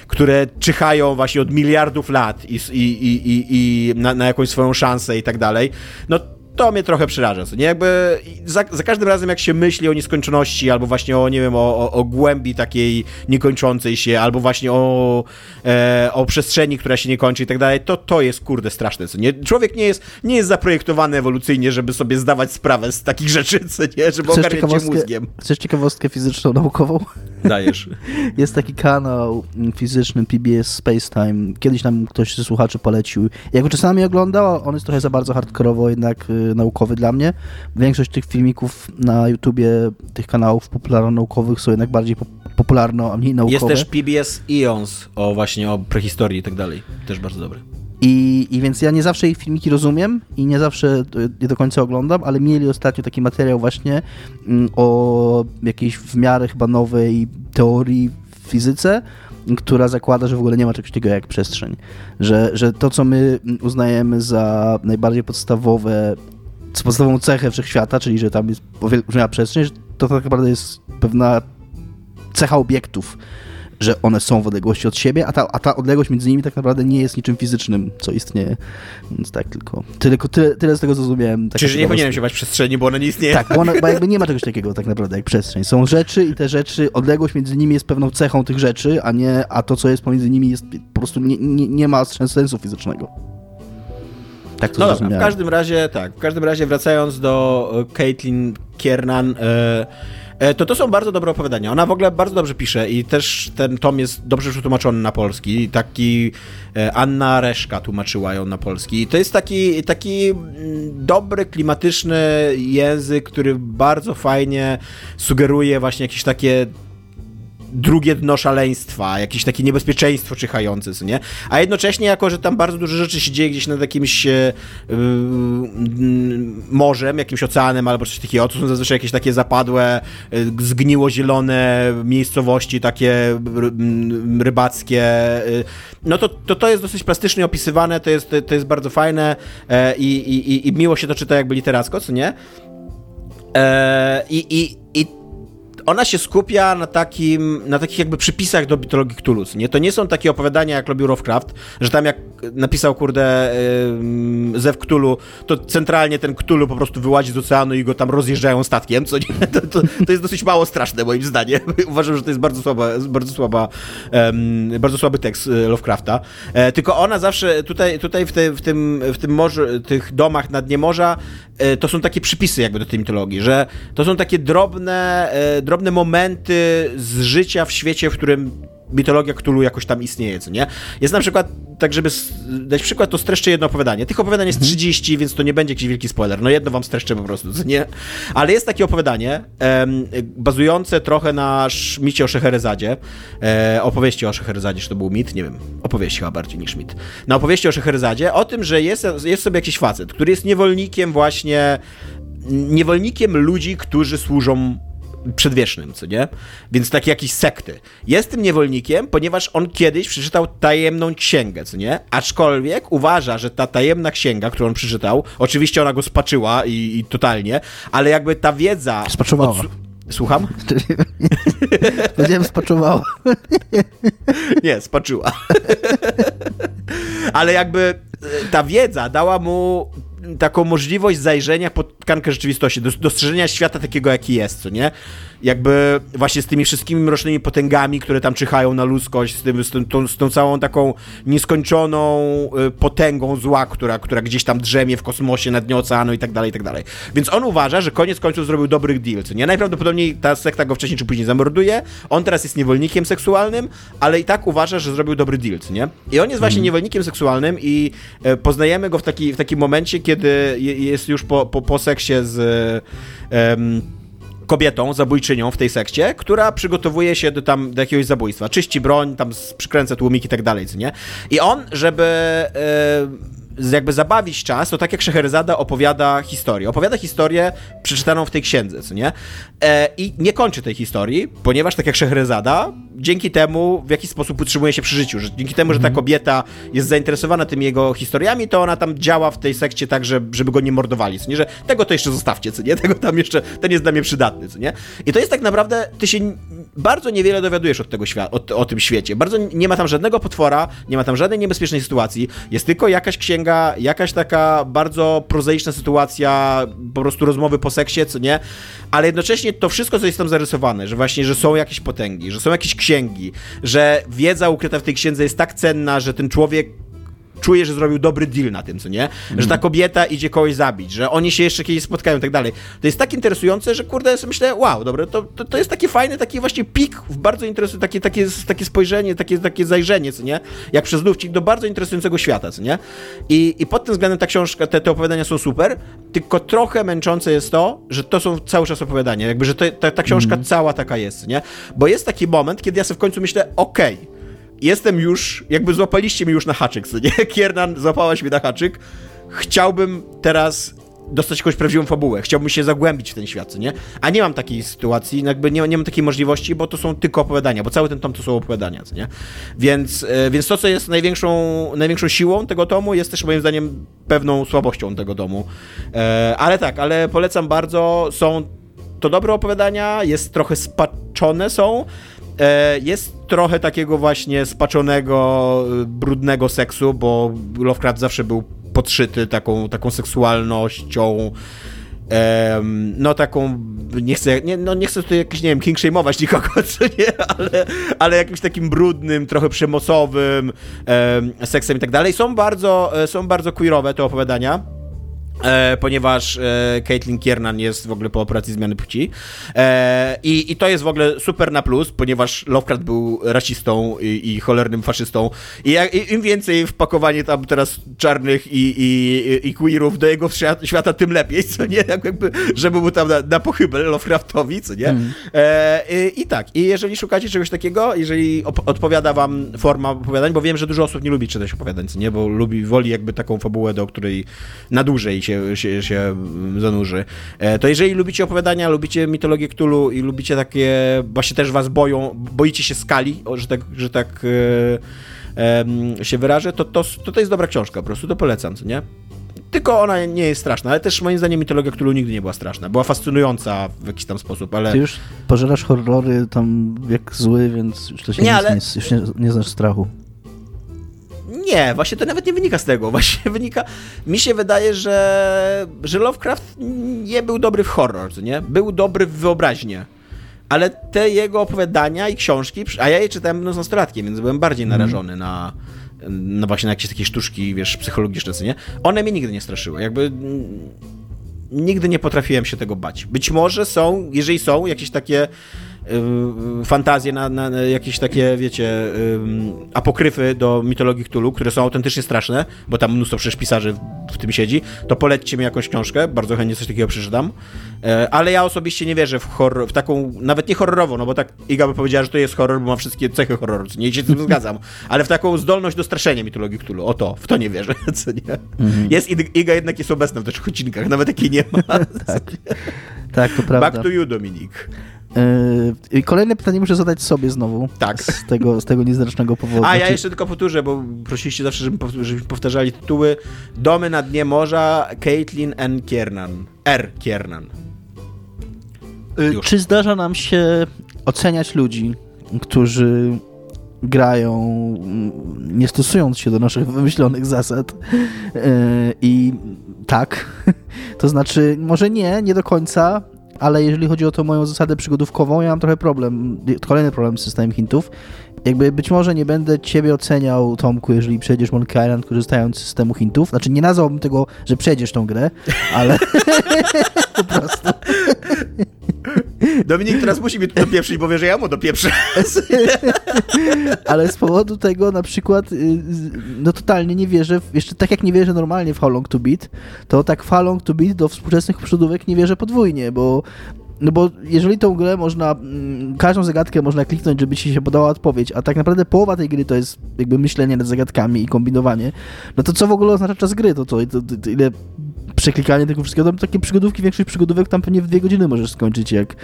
które czyhają właśnie od miliardów lat i, i, i, i, na, na jakąś swoją szansę i tak dalej, no to mnie trochę przeraża, co nie? Jakby za, za, każdym razem, jak się myśli o nieskończoności, albo właśnie o, nie wiem, o, o, o głębi takiej niekończącej się, albo właśnie o, e, o przestrzeni, która się nie kończy i tak dalej, to to jest, kurde, straszne, co nie? Człowiek nie jest, nie jest zaprojektowany ewolucyjnie, żeby sobie zdawać sprawę z takich rzeczy, co nie? Żeby chcesz ogarniać się mózgiem. Chcesz ciekawostkę fizyczną, naukową? Dajesz. [LAUGHS] jest taki kanał fizyczny PBS Spacetime. Kiedyś nam ktoś ze słuchaczy polecił. Jak go czasami oglądał, on jest trochę za bardzo hardkorowo jednak y, naukowy dla mnie. Większość tych filmików na YouTubie, tych kanałów popularno-naukowych są jednak bardziej popularno, a mniej naukowe. Jest też PBS Eons o właśnie o prehistorii i tak dalej. Też bardzo dobry. I, I więc ja nie zawsze ich filmiki rozumiem i nie zawsze je do końca oglądam, ale mieli ostatnio taki materiał właśnie mm, o jakiejś w miarę chyba nowej teorii w fizyce, która zakłada, że w ogóle nie ma czegoś takiego jak przestrzeń. Że, że to, co my uznajemy za najbardziej podstawowe podstawową cechę wszechświata, czyli że tam jest olbrzymia przestrzeń, że to tak naprawdę jest pewna cecha obiektów, że one są w odległości od siebie, a ta, a ta odległość między nimi tak naprawdę nie jest niczym fizycznym, co istnieje. Więc tak, tylko, tylko tyle, tyle z tego zrozumiałem. Tak Czyli nie powinienem się bać przestrzeni, bo ona nie istnieje. Tak, bo, ona, bo jakby nie ma czegoś takiego tak naprawdę jak przestrzeń. Są rzeczy i te rzeczy, odległość między nimi jest pewną cechą tych rzeczy, a nie, a to, co jest pomiędzy nimi jest po prostu nie, nie, nie ma sensu fizycznego. Tak to no dobra, w każdym razie, tak, w każdym razie wracając do e, Caitlin Kiernan, e, e, to to są bardzo dobre opowiadania. Ona w ogóle bardzo dobrze pisze i też ten tom jest dobrze przetłumaczony na polski. Taki Anna Reszka tłumaczyła ją na polski. I to jest taki, taki mm, dobry, klimatyczny język, który bardzo fajnie sugeruje właśnie jakieś takie drugie dno szaleństwa, jakieś takie niebezpieczeństwo czyhające, co nie? A jednocześnie, jako że tam bardzo dużo rzeczy się dzieje gdzieś nad jakimś yy, morzem, jakimś oceanem albo coś takiego, to są zazwyczaj jakieś takie zapadłe, yy, zgniło-zielone miejscowości, takie rybackie, yy, no to, to to jest dosyć plastycznie opisywane, to jest, to jest bardzo fajne i, i, i miło się to czyta jakby literacko, co nie? I, i, i ona się skupia na takim, na takich jakby przypisach do mitologii Cthulhu, nie? To nie są takie opowiadania, jak robił Lovecraft, że tam jak napisał, kurde, yy, Zew Cthulhu, to centralnie ten Cthulhu po prostu wyłazi z oceanu i go tam rozjeżdżają statkiem, co nie? [LAUGHS] To, to, to jest dosyć mało straszne, moim zdaniem. [LAUGHS] Uważam, że to jest bardzo słaba, bardzo słaba, bardzo słaby tekst e, Lovecrafta. E, tylko ona zawsze, tutaj, tutaj w, te, w tym, w tym morzu, tych domach na dnie morza, to są takie przypisy jakby do tej mitologii, że to są takie drobne, e, drobne momenty z życia w świecie, w którym mitologia Cthulhu jakoś tam istnieje, co nie? Jest na przykład, tak żeby dać przykład, to streszczę jedno opowiadanie. Tych opowiadań jest 30, mhm. więc to nie będzie jakiś wielki spoiler. No jedno wam streszczę po prostu, co nie? Ale jest takie opowiadanie, em, bazujące trochę na micie o Szeherezadzie, e, opowieści o Szeherezadzie, czy to był mit? Nie wiem. Opowieść chyba bardziej niż mit. Na opowieści o Szeherezadzie, o tym, że jest, jest sobie jakiś facet, który jest niewolnikiem właśnie, niewolnikiem ludzi, którzy służą przedwiecznym, co nie? Więc takie jakieś sekty. Jest tym niewolnikiem, ponieważ on kiedyś przeczytał tajemną księgę, co nie? Aczkolwiek uważa, że ta tajemna księga, którą on przeczytał, oczywiście ona go spaczyła i, i totalnie, ale jakby ta wiedza... Spaczowała. Od... Słucham? [LAUGHS] Powiedziałem spaczowała. [LAUGHS] Nie, spaczyła. [LAUGHS] ale jakby e, ta wiedza dała mu taką możliwość zajrzenia pod tkankę rzeczywistości, dostrzeżenia świata takiego, jaki jest, co nie? Jakby właśnie z tymi wszystkimi mrocznymi potęgami, które tam czyhają na ludzkość, z, tym, z, tym, tą, z tą całą taką nieskończoną y, potęgą zła, która, która gdzieś tam drzemie w kosmosie, na dnie oceanu i tak dalej, i tak dalej. Więc on uważa, że koniec końców zrobił dobry deal, co nie? Najprawdopodobniej ta sekta go wcześniej czy później zamorduje, on teraz jest niewolnikiem seksualnym, ale i tak uważa, że zrobił dobry deal, co nie? I on jest właśnie mm. niewolnikiem seksualnym i e, poznajemy go w, taki, w takim momencie, kiedy jest już po, po, po seksie z... E, kobietą, zabójczynią w tej sekcie, która przygotowuje się do tam do jakiegoś zabójstwa. Czyści broń, tam przykręca tłumik i tak dalej, co nie? I on, żeby... jakby zabawić czas, to tak jak Scheherazada opowiada historię. Opowiada historię przeczytaną w tej księdze, co nie? E, I nie kończy tej historii, ponieważ tak jak Scheherazada, dzięki temu w jakiś sposób utrzymuje się przy życiu, że dzięki temu, że ta kobieta jest zainteresowana tymi jego historiami, to ona tam działa w tej sekcie tak, że, żeby go nie mordowali, co nie? Że tego to jeszcze zostawcie, co nie? Tego tam jeszcze, ten jest dla mnie przydatny, co nie? I to jest tak naprawdę, ty się bardzo niewiele dowiadujesz od tego świata, o, o tym świecie. Bardzo nie ma tam żadnego potwora, nie ma tam żadnej niebezpiecznej sytuacji, jest tylko jakaś księga, jakaś taka bardzo prozaiczna sytuacja, po prostu rozmowy po seksie, co nie? Ale jednocześnie to wszystko, co jest tam zarysowane, że właśnie, że są jakieś potęgi, że są jakieś księgi, że wiedza ukryta w tej księdze jest tak cenna, że ten człowiek czuje, że zrobił dobry deal na tym, co nie? Że ta kobieta idzie kogoś zabić, że oni się jeszcze kiedyś spotkają i tak dalej. To jest tak interesujące, że kurde, sobie myślę, wow, dobre, to, to, to jest taki fajny, taki właśnie pik w bardzo interesujący, takie, takie, takie spojrzenie, takie, takie zajrzenie, co nie? Jak przez lufcik do bardzo interesującego świata, co nie? I, i pod tym względem ta książka, te, te opowiadania są super, tylko trochę męczące jest to, że to są cały czas opowiadania, jakby, że to, ta, ta książka mm. cała taka jest, nie? Bo jest taki moment, kiedy ja sobie w końcu myślę, okej, okay, jestem już, jakby złapaliście mnie już na haczyk, co nie? [LAUGHS] Kiernan, złapałaś mnie na haczyk. Chciałbym teraz dostać jakąś prawdziwą fabułę, chciałbym się zagłębić w ten świat, co nie? A nie mam takiej sytuacji, jakby nie, nie mam takiej możliwości, bo to są tylko opowiadania, bo cały ten tom to są opowiadania, co nie? Więc, e, więc to, co jest największą, największą siłą tego tomu, jest też moim zdaniem pewną słabością tego domu. E, ale tak, ale polecam bardzo, są to dobre opowiadania, jest trochę spaczone są, jest trochę takiego właśnie spaczonego, y, brudnego seksu, bo Lovecraft zawsze był podszyty taką, taką seksualnością, no taką, nie chcę, nie, no nie chcę tutaj jakiś, nie wiem, king shame'ować nikogo, [LAUGHS] co nie, ale, ale jakimś takim brudnym, trochę przemocowym seksem i tak dalej. Są bardzo, e, są bardzo queerowe te opowiadania. E, ponieważ e, Caitlin Kiernan jest w ogóle po operacji zmiany płci. E, i, I to jest w ogóle super na plus, ponieważ Lovecraft był rasistą i, i cholernym faszystą. I, jak, i, im więcej wpakowanie tam teraz czarnych i, i, i queerów do jego świata, tym lepiej, co nie? Jakby, żeby mu tam na, na pochybę Lovecraftowi, co nie? Mm. I, I tak, i jeżeli szukacie czegoś takiego, jeżeli odpowiada wam forma opowiadań, bo wiem, że dużo osób nie lubi czytać opowiadań, co nie? Bo lubi, woli jakby taką fabułę, do której na dłużej się, się, się zanurzy. E, to jeżeli lubicie opowiadania, lubicie mitologię Cthulhu i lubicie takie, właśnie też was boją, boicie się skali, że tak, że tak e, się wyrażę, to, to, to, to jest dobra książka, po prostu to polecam, co nie? Tylko ona nie jest straszna, ale też moim zdaniem mitologia Cthulhu nigdy nie była straszna. Była fascynująca w jakiś tam sposób, ale... Ty już pożerasz horrory tam jak zły, więc już to się nie, ale... nie, już nie, nie znasz strachu. Nie, właśnie to nawet nie wynika z tego. [LAUGHS] Właśnie wynika. Mi się wydaje, że, że Lovecraft nie był dobry w horror, nie? Był dobry w wyobraźnię. Ale te jego opowiadania i książki, a ja je czytałem no, z nastolatkiem, więc byłem bardziej mhm. narażony mm. na, właśnie na jakieś takie sztuczki, wiesz, psychologiczne, co nie? One mnie nigdy nie straszyły. Jakby nigdy nie potrafiłem się tego bać. Być może są, jeżeli są jakieś takie fantazje, na, na, jakieś takie, wiecie, apokryfy do mitologii Cthulhu, które są autentycznie straszne, bo tam mnóstwo przecież pisarzy w, tym siedzi, to polećcie mi jakąś książkę, bardzo chętnie coś takiego przeczytam. Ale ja osobiście nie wierzę w horror, w taką, nawet nie horrorową, no bo tak Iga by powiedziała, że to jest horror, bo ma wszystkie cechy horroru, nie się z tym zgadzam, [LAUGHS] ale w taką zdolność do straszenia mitologii Cthulhu, o to, w to nie wierzę, [LAUGHS] co nie. Mhm. Jest, Iga jednak jest obecna w tych odcinkach, nawet takiej nie ma. [LAUGHS] tak. tak, to prawda. Back to you, Dominik. Yy, kolejne pytanie muszę zadać sobie znowu. Tak. Z tego, z tego niezręcznego powodu. A ja znaczy- jeszcze tylko powtórzę, bo prosiliście zawsze, żebyśmy powtarzali tytuły. Domy na dnie morza, Caitlin N. Kiernan. R. Kiernan. Yy, czy zdarza nam się oceniać ludzi, którzy grają mm, nie stosując się do naszych wymyślonych zasad? Yy, I tak. [LAUGHS] To znaczy, może nie, nie do końca, ale jeżeli chodzi o tą moją zasadę przygodówkową, ja mam trochę problem, kolejny problem z systemem hintów. Jakby być może nie będę ciebie oceniał, Tomku, jeżeli przejdziesz Monkey Island korzystając z systemu hintów. Znaczy nie nazwałbym tego, że przejdziesz tą grę, ale [LAUGHS] po prostu. [LAUGHS] Dominik teraz musi mnie tu dopieprzyć, bo wie, że ja mu dopieprzę. [LAUGHS] Ale z powodu tego na przykład y, no totalnie nie wierzę, w, jeszcze tak jak nie wierzę normalnie w How Long To Beat, to tak w How Long To Beat do współczesnych przodówek nie wierzę podwójnie, bo no bo jeżeli tą grę można, mm, każdą zagadkę można kliknąć, żeby ci się podała odpowiedź, a tak naprawdę połowa tej gry to jest jakby myślenie nad zagadkami i kombinowanie, no to co w ogóle oznacza czas gry? To, to, to, to ile przeklikanie tego wszystkiego, to takie przygodówki, większość przygodówek tam pewnie w dwie godziny możesz skończyć, jak,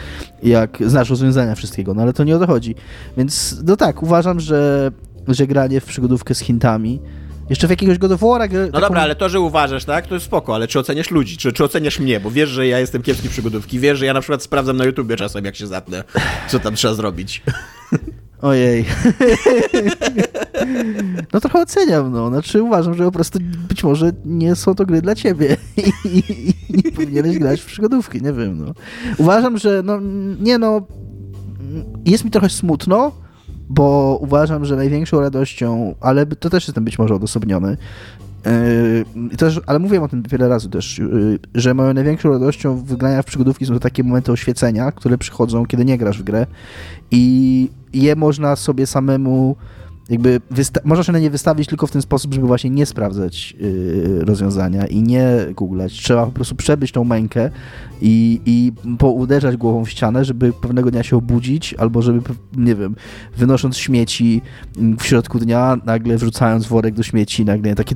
jak znasz rozwiązania wszystkiego, no ale to nie o to chodzi. Więc no tak, uważam, że, że granie w przygodówkę z hintami jeszcze w jakiegoś God of War'a... No taką... dobra, ale to, że uważasz, tak, to jest spoko, ale czy oceniasz ludzi, czy, czy oceniasz mnie, bo wiesz, że ja jestem kiepski przygodówki, wiesz, że ja na przykład sprawdzam na YouTubie czasem, jak się zatnę, co tam trzeba zrobić. Ojej. No trochę oceniam, no. Znaczy uważam, że po prostu być może nie są to gry dla ciebie i, i, nie powinieneś grać w przygodówki, nie wiem, no. Uważam, że no, nie no, jest mi trochę smutno, bo uważam, że największą radością, ale to też jestem być może odosobniony, Yy, też, ale mówiłem o tym wiele razy też, yy, że moją największą radością w grania w przygodówki są to takie momenty oświecenia, które przychodzą, kiedy nie grasz w grę i je można sobie samemu jakby można się na nie wystawić tylko w ten sposób, żeby właśnie nie sprawdzać yy, rozwiązania i nie googlać. Trzeba po prostu przebyć tą mękę i, i pouderzać głową w ścianę, żeby pewnego dnia się obudzić, albo żeby, nie wiem, wynosząc śmieci mm, w środku dnia, nagle wrzucając worek do śmieci, nagle takie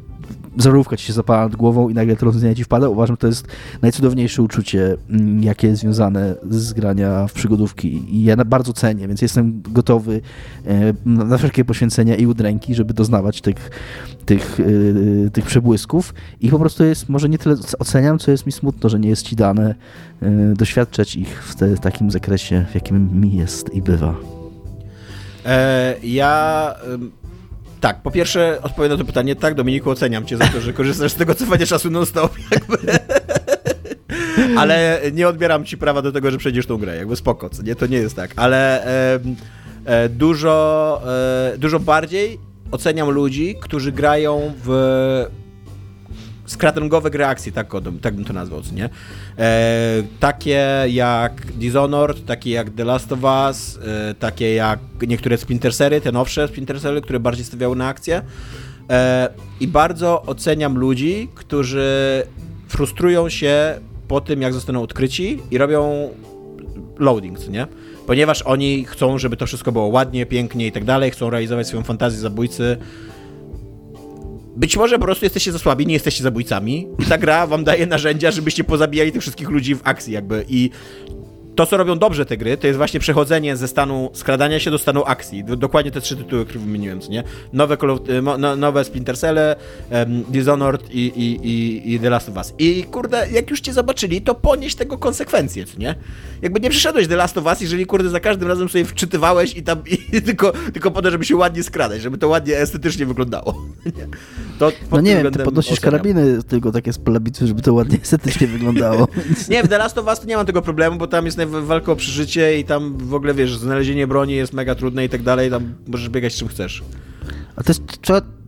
zarówka ci się zapala nad głową i nagle to rozwiązanie ci wpada. Uważam, że to jest najcudowniejsze uczucie, mm, jakie jest związane z grania w przygodówki i ja bardzo cenię, więc jestem gotowy e, na wszelkie poświęcenia i udręki, żeby doznawać tych, tych, e, tych przebłysków i po prostu jest, może nie tyle oceniam, co jest mi smutno, że nie jest ci dane e, doświadczać ich w, te, w takim zakresie, w jakim mi jest i bywa. ja tak, po pierwsze odpowiem na to pytanie, tak Dominiku, oceniam cię za to, że korzystasz z tego cofania czasu non-stop, [LAUGHS] jakby. Ale nie odbieram ci prawa do tego, że przejdziesz tą grę, jakby spoko, nie? To nie jest tak, ale e, e, dużo, e, dużo bardziej oceniam ludzi, którzy grają w scratchingowe reakcje, tak, tak bym to nazwał, nie? E, takie jak Dishonored, takie jak The Last of Us, e, takie jak niektóre Splinter Sery, te nowsze Splinter Sery, które bardziej stawiały na akcję. E, I bardzo oceniam ludzi, którzy frustrują się po tym, jak zostaną odkryci i robią loading, nie? Ponieważ oni chcą, żeby to wszystko było ładnie, pięknie i tak dalej, chcą realizować swoją fantazję zabójcy, być może po prostu jesteście za słabi, nie jesteście zabójcami. I ta gra wam daje narzędzia, żebyście pozabijali tych wszystkich ludzi w akcji jakby i to, co robią dobrze te gry, to jest właśnie przechodzenie ze stanu skradania się do stanu akcji. Dokładnie te trzy tytuły, które wymieniłem, co nie? Nowe, Call of, no, nowe Splinter Cell, um, Dishonored i, i, i, i, The Last of Us. I kurde, jak już cię zobaczyli, to ponieść tego konsekwencje, co nie? Jakby nie przyszedłeś The Last of Us, jeżeli kurde za każdym razem sobie wczytywałeś i tam [LAUGHS] i tylko, tylko po to, żeby się ładnie skradać, żeby to ładnie estetycznie wyglądało. [LAUGHS] Nie? To no nie wiem, ty podnosisz oceniam. karabiny tylko takie z polabitwy, żeby to ładnie estetycznie wyglądało. [LAUGHS] nie, w The Last of Us to nie mam tego problemu, bo tam jest walka o przeżycie i tam w ogóle, wiesz, znalezienie broni jest mega trudne i tak dalej, tam możesz biegać czym chcesz. A to jest,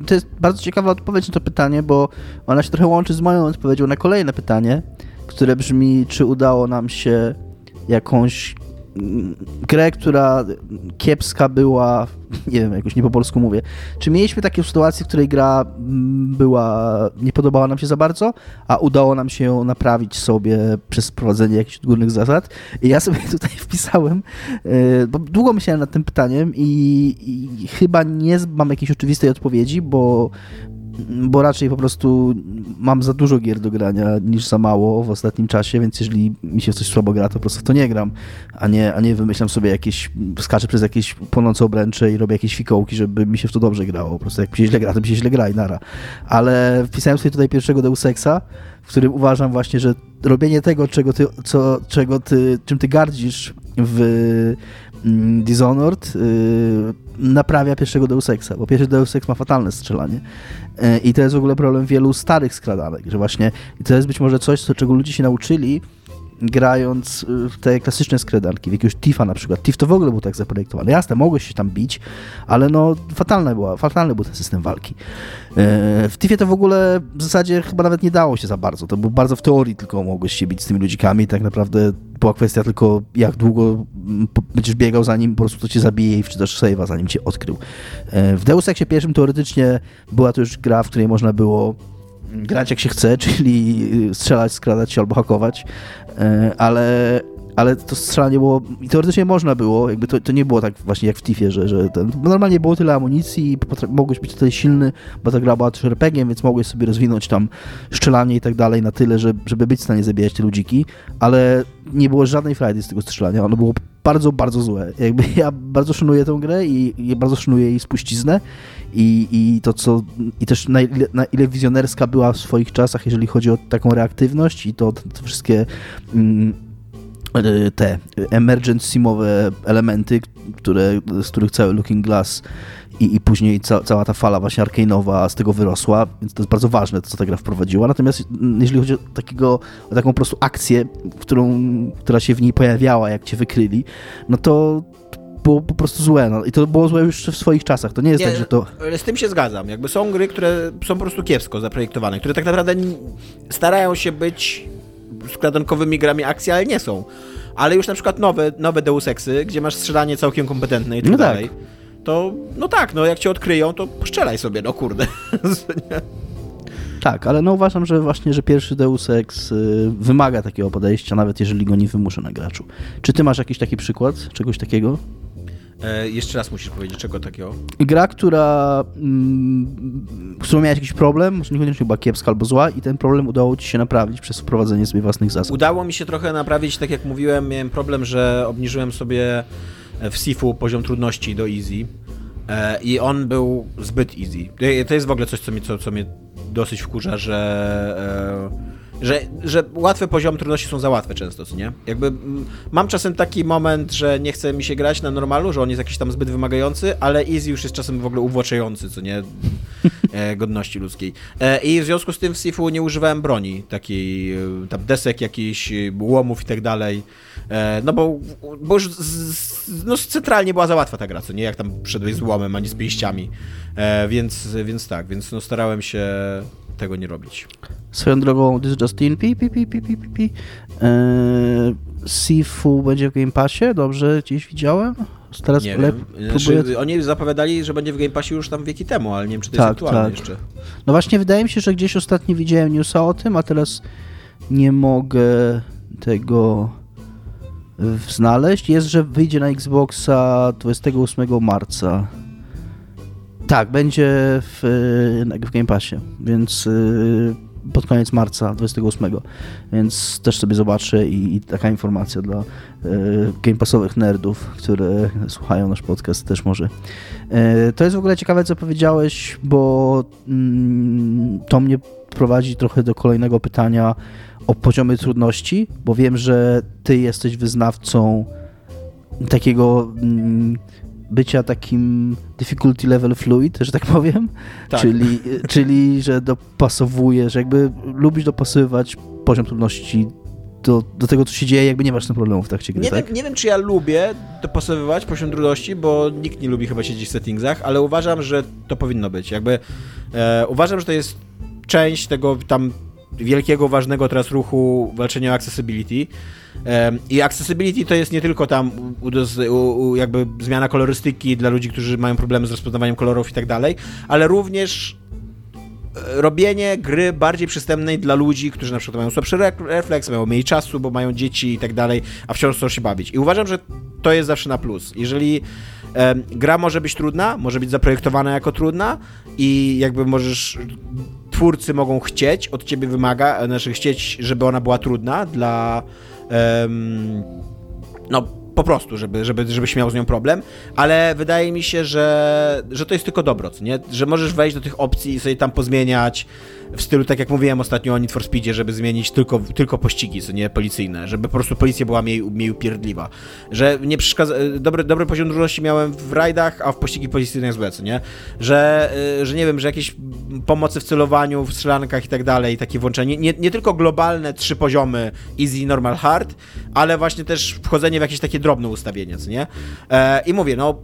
to jest bardzo ciekawa odpowiedź na to pytanie, bo ona się trochę łączy z moją odpowiedzią na kolejne pytanie, które brzmi, czy udało nam się jakąś grę, która kiepska była, nie wiem, jakoś nie po polsku mówię. Czy mieliśmy takie sytuacje, w której gra mm, była, nie podobała nam się za bardzo, a udało nam się ją naprawić sobie przez wprowadzenie jakichś górnych zasad? I ja sobie [LAUGHS] tutaj wpisałem, e, bo długo myślałem nad tym pytaniem i, i chyba nie mam jakiejś oczywistej odpowiedzi, bo bo raczej po prostu mam za dużo gier do grania niż za mało w ostatnim czasie, więc jeżeli mi się coś słabo gra, to po prostu w to nie gram, a nie, a nie wymyślam sobie jakieś, skaczę przez jakieś płonące obręcze i robię jakieś fikołki, żeby mi się w to dobrze grało. Po prostu jak mi się źle gra, to mi się źle gra i nara. Ale wpisałem sobie tutaj pierwszego Deus Exa, w którym uważam właśnie, że robienie tego, czego ty, co, czego ty, czym ty gardzisz w Dishonored yy, naprawia pierwszego Deus Exa, bo pierwszy Deus Ex ma fatalne strzelanie yy, i to jest w ogóle problem wielu starych skradanek, że właśnie i to jest być może coś, co, czego ludzie się nauczyli grając y, w te klasyczne skradanki, w jakiegoś Tifa na przykład. Tif to w ogóle był tak zaprojektowany. Jasne, mogłeś się tam bić, ale no fatalne była, fatalny był ten system walki. E, w Tifie to w ogóle w zasadzie chyba nawet nie dało się za bardzo. To był bardzo w teorii tylko mogłeś się bić z tymi ludzikami. Tak naprawdę była kwestia tylko jak długo będziesz biegał zanim po prostu to cię zabije i wczytasz save'a zanim cię odkrył. E, w Deus Exie pierwszym teoretycznie była to już gra, w której można było grać jak się chce, [LAUGHS] czyli strzelać, skradać się albo hakować, e, ale, ale to strzelanie było, i teoretycznie można było, jakby to, to nie było tak właśnie jak w Tiffie, że, że ten, normalnie było tyle amunicji i mogłeś być tutaj silny, bo ta gra była też rpg więc mogłeś sobie rozwinąć tam strzelanie i tak dalej na tyle, że, żeby być w stanie zabijać te ludziki, ale nie było żadnej frajdy z tego strzelania, ono było bardzo, bardzo złe. Jakby [LAUGHS] ja bardzo szanuję tę grę i, i bardzo szanuję jej spuściznę i, i to, co i też na ile, na ile wizjonerska była w swoich czasach, jeżeli chodzi o taką reaktywność i to, te wszystkie mm, e, te emergency-mowe elementy, które, z których cały Looking Glass i, i później ca, cała ta fala właśnie arcane'owa z tego wyrosła, więc to jest bardzo ważne, to co ta gra wprowadziła. Natomiast mm, jeżeli chodzi o, takiego, o taką po prostu akcję, którą, która się w niej pojawiała, jak cię wykryli, no to było po prostu złe. No. I to było złe już w swoich czasach. To nie jest nie, tak, że to. Z tym się zgadzam. Jakby są gry, które są po prostu kiepsko zaprojektowane, które tak naprawdę starają się być skradankowymi grami akcji, ale nie są. Ale już na przykład nowe, nowe Deus Exy, gdzie masz strzelanie całkiem kompetentne i tak no dalej. Tak. To, no tak, no jak cię odkryją, to poszczelaj sobie, no kurde. Tak, ale no uważam, że właśnie, że pierwszy Deus Ex y, wymaga takiego podejścia, nawet jeżeli go nie wymusza na graczu. Czy ty masz jakiś taki przykład czegoś takiego? E, jeszcze raz musisz powiedzieć, czego takiego? Gra, która, mm, którą miałeś jakiś problem, może niekoniecznie była kiepska albo zła i ten problem udało ci się naprawić przez wprowadzenie sobie własnych zasad. Udało mi się trochę naprawić, tak jak mówiłem, miałem problem, że obniżyłem sobie w Sifu poziom trudności do easy e, i on był zbyt easy. To jest w ogóle coś, co, mi, co, co mnie dosyć wkurza, że, e, że, że łatwe poziomy trudności są za łatwe często, co nie? Jakby mam czasem taki moment, że nie chce mi się grać na normalu, że on jest jakiś tam zbyt wymagający, ale easy już jest czasem w ogóle uwłaczający, co nie? E, godności ludzkiej. E, I w związku z tym w Sifu nie używałem broni, takiej tam desek jakichś, łomów i tak dalej. No bo, bo już z, no centralnie była za łatwa ta gra, co nie? Jak tam wszedłeś z łomem, ani z pięściami. E, więc, więc tak, więc no starałem się tego nie robić. Swoją drogą, This Justin, pi, pi, pi, pi, pi, pi. E, Sifu będzie w Game Passie, dobrze gdzieś widziałem? Teraz nie lep, znaczy, Oni zapowiadali, że będzie w Game Passie już tam wieki temu, ale nie wiem, czy to tak, jest aktualne tak. jeszcze. No właśnie, wydaje mi się, że gdzieś ostatnio widziałem newsa o tym, a teraz nie mogę tego znaleźć. Jest, że wyjdzie na Xboxa 28 marca. Tak, będzie w, w Game Passie, więc y, pod koniec marca 28, więc też sobie zobaczę i, i taka informacja dla y, Game Passowych nerdów, które słuchają nasz podcast też może. Y, to jest w ogóle ciekawe, co powiedziałeś, bo mm, to mnie prowadzi trochę do kolejnego pytania o poziomy trudności, bo wiem, że ty jesteś wyznawcą takiego mm, bycia takim difficulty level fluid, że tak powiem, tak. Czyli, czyli że dopasowujesz, jakby lubisz dopasowywać poziom trudności do, do tego, co się dzieje, jakby nie masz tym problemów w trakcie gry, nie tak? Wiem, nie wiem, czy ja lubię dopasowywać poziom trudności, bo nikt nie lubi chyba siedzieć w settingsach, ale uważam, że to powinno być. Jakby e, uważam, że to jest część tego tam wielkiego, ważnego teraz ruchu walczenia o accessibility. I accessibility to jest nie tylko tam jakby zmiana kolorystyki dla ludzi, którzy mają problemy z rozpoznawaniem kolorów i tak dalej, ale również e, robienie gry bardziej przystępnej dla ludzi, którzy na przykład mają słabszy refleks, mają mniej czasu, bo mają dzieci i tak dalej, a wciąż chcą się bawić. I uważam, że to jest zawsze na plus. Jeżeli gra może być trudna, może być zaprojektowana jako trudna i jakby możesz twórcy mogą chcieć, od ciebie wymaga, znaczy chcieć, żeby ona była trudna dla um, no po prostu, żeby, żeby, żebyś miał z nią problem, ale wydaje mi się, że, że to jest tylko dobrot, nie? Że możesz wejść do tych opcji i sobie tam pozmieniać, w stylu, tak jak mówiłem ostatnio o Need for Speedzie, żeby zmienić tylko, tylko pościgi, co nie policyjne, żeby po prostu policja była mniej, mniej upierdliwa. Że nie przeszkadza... Dobry, dobry poziom trudności miałem w rajdach, a w pościgi policyjne złe, co nie? Że, y, że nie wiem, że jakieś pomocy w celowaniu, w strzelankach i tak dalej, takie włączenie, nie, nie tylko globalne trzy poziomy, easy, normal, hard, ale właśnie też wchodzenie w jakieś takie drobne ustawienia, co nie? E, I mówię, no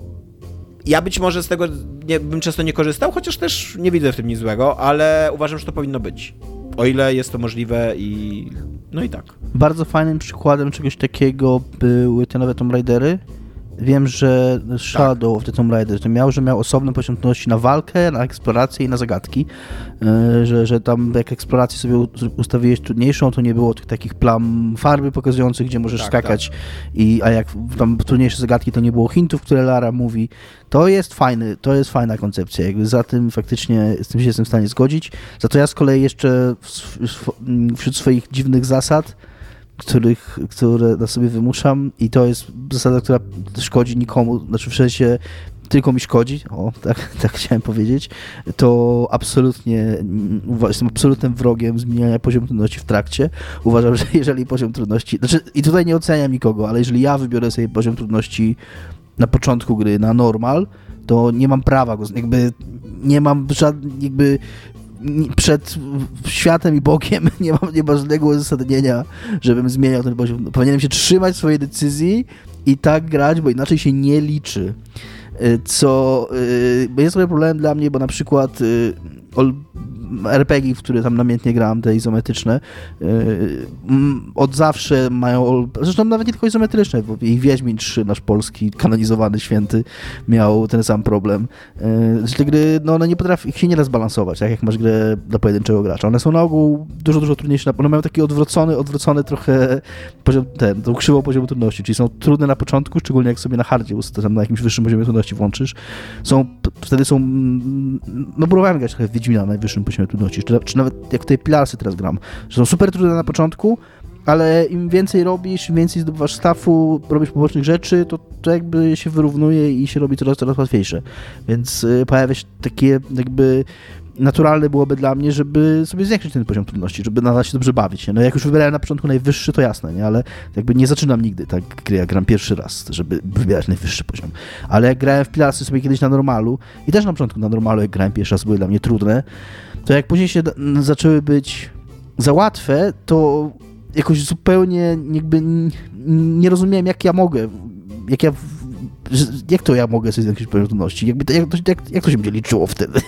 ja być może z tego nie, bym często nie korzystał, chociaż też nie widzę w tym nic złego, ale uważam, że to powinno być. O ile jest to możliwe i... no i tak. Bardzo fajnym przykładem czegoś takiego były te nowe Tomb Raidery Wiem, że Shadow tak. of the Tomb Raider to miał, że miał osobne trudności na walkę, na eksplorację i na zagadki. Yy, że, że tam jak eksplorację sobie ustawiłeś trudniejszą, to nie było tych takich plam farby pokazujących, gdzie możesz tak, skakać. Tak. I, a jak tam trudniejsze zagadki, to nie było hintów, które Lara mówi. To jest fajny, to jest fajna koncepcja. Jakby za tym faktycznie z tym się jestem w stanie zgodzić. Za to ja z kolei jeszcze wśród swoich dziwnych zasad których, które na sobie wymuszam i to jest zasada, która szkodzi nikomu, znaczy w sensie tylko mi szkodzi, o, tak, [LAUGHS] tak chciałem powiedzieć, to absolutnie, jestem absolutnym wrogiem zmieniania poziomu trudności w trakcie. Uważam, [LAUGHS] że jeżeli poziom trudności, znaczy i tutaj nie oceniam nikogo, ale jeżeli ja wybiorę sobie poziom trudności na początku gry na normal, to nie mam prawa go, jakby nie mam żadnych, jakby przed światem i Bogiem [LAUGHS] nie mam, nie żadnego uzasadnienia, żebym zmieniał ten poziom. Powinienem się trzymać swojej decyzji i tak grać, bo inaczej się nie liczy. Y, co y, jest trochę problemem dla mnie, bo na przykład y, RPG, w które tam namiętnie grałem, te izometryczne, yy, od zawsze mają, zresztą nawet nie tylko izometryczne, bo i Wiedźmin 3, nasz polski, kanonizowany święty, miał ten sam problem. Yy, te gry, no one nie potrafią, ich się nie da tak jak masz grę dla pojedynczego gracza. One są na ogół dużo, dużo trudniejsze, one mają taki odwrócony, odwrócony trochę poziom, ten, tą krzywą poziomu trudności, czyli są trudne na początku, szczególnie jak sobie na hardzie, tam na jakimś wyższym poziomie trudności włączysz, są, wtedy są, no próbowałem grać trochę w Wiedźmina na najwyższym poziomie trudności, czy, czy nawet jak tutaj Pilarsy teraz gram, że są super trudne na początku, ale im więcej robisz, im więcej zdobywasz stafu, robisz pobocznych rzeczy, to, to jakby się wyrównuje i się robi coraz, coraz łatwiejsze. Więc y, pojawia się takie jakby naturalne byłoby dla mnie, żeby sobie zwiększyć ten poziom trudności, żeby nadal się dobrze bawić. No jak już wybrałem na początku najwyższy, to jasne, nie? ale jakby nie zaczynam nigdy tak gry, gram pierwszy raz, żeby wybierać najwyższy poziom. Ale jak grałem w Pilarsy sobie kiedyś na normalu i też na początku na normalu, jak grałem pierwszy raz, były dla mnie trudne, to jak później się zaczęły być za łatwe, to jakoś zupełnie jakby nie rozumiałem, jak ja mogę, jak ja jak to ja mogę sobie zwiększyć poziom trudności? Jakby, jak, to, jak, jak to się będzie liczyło wtedy?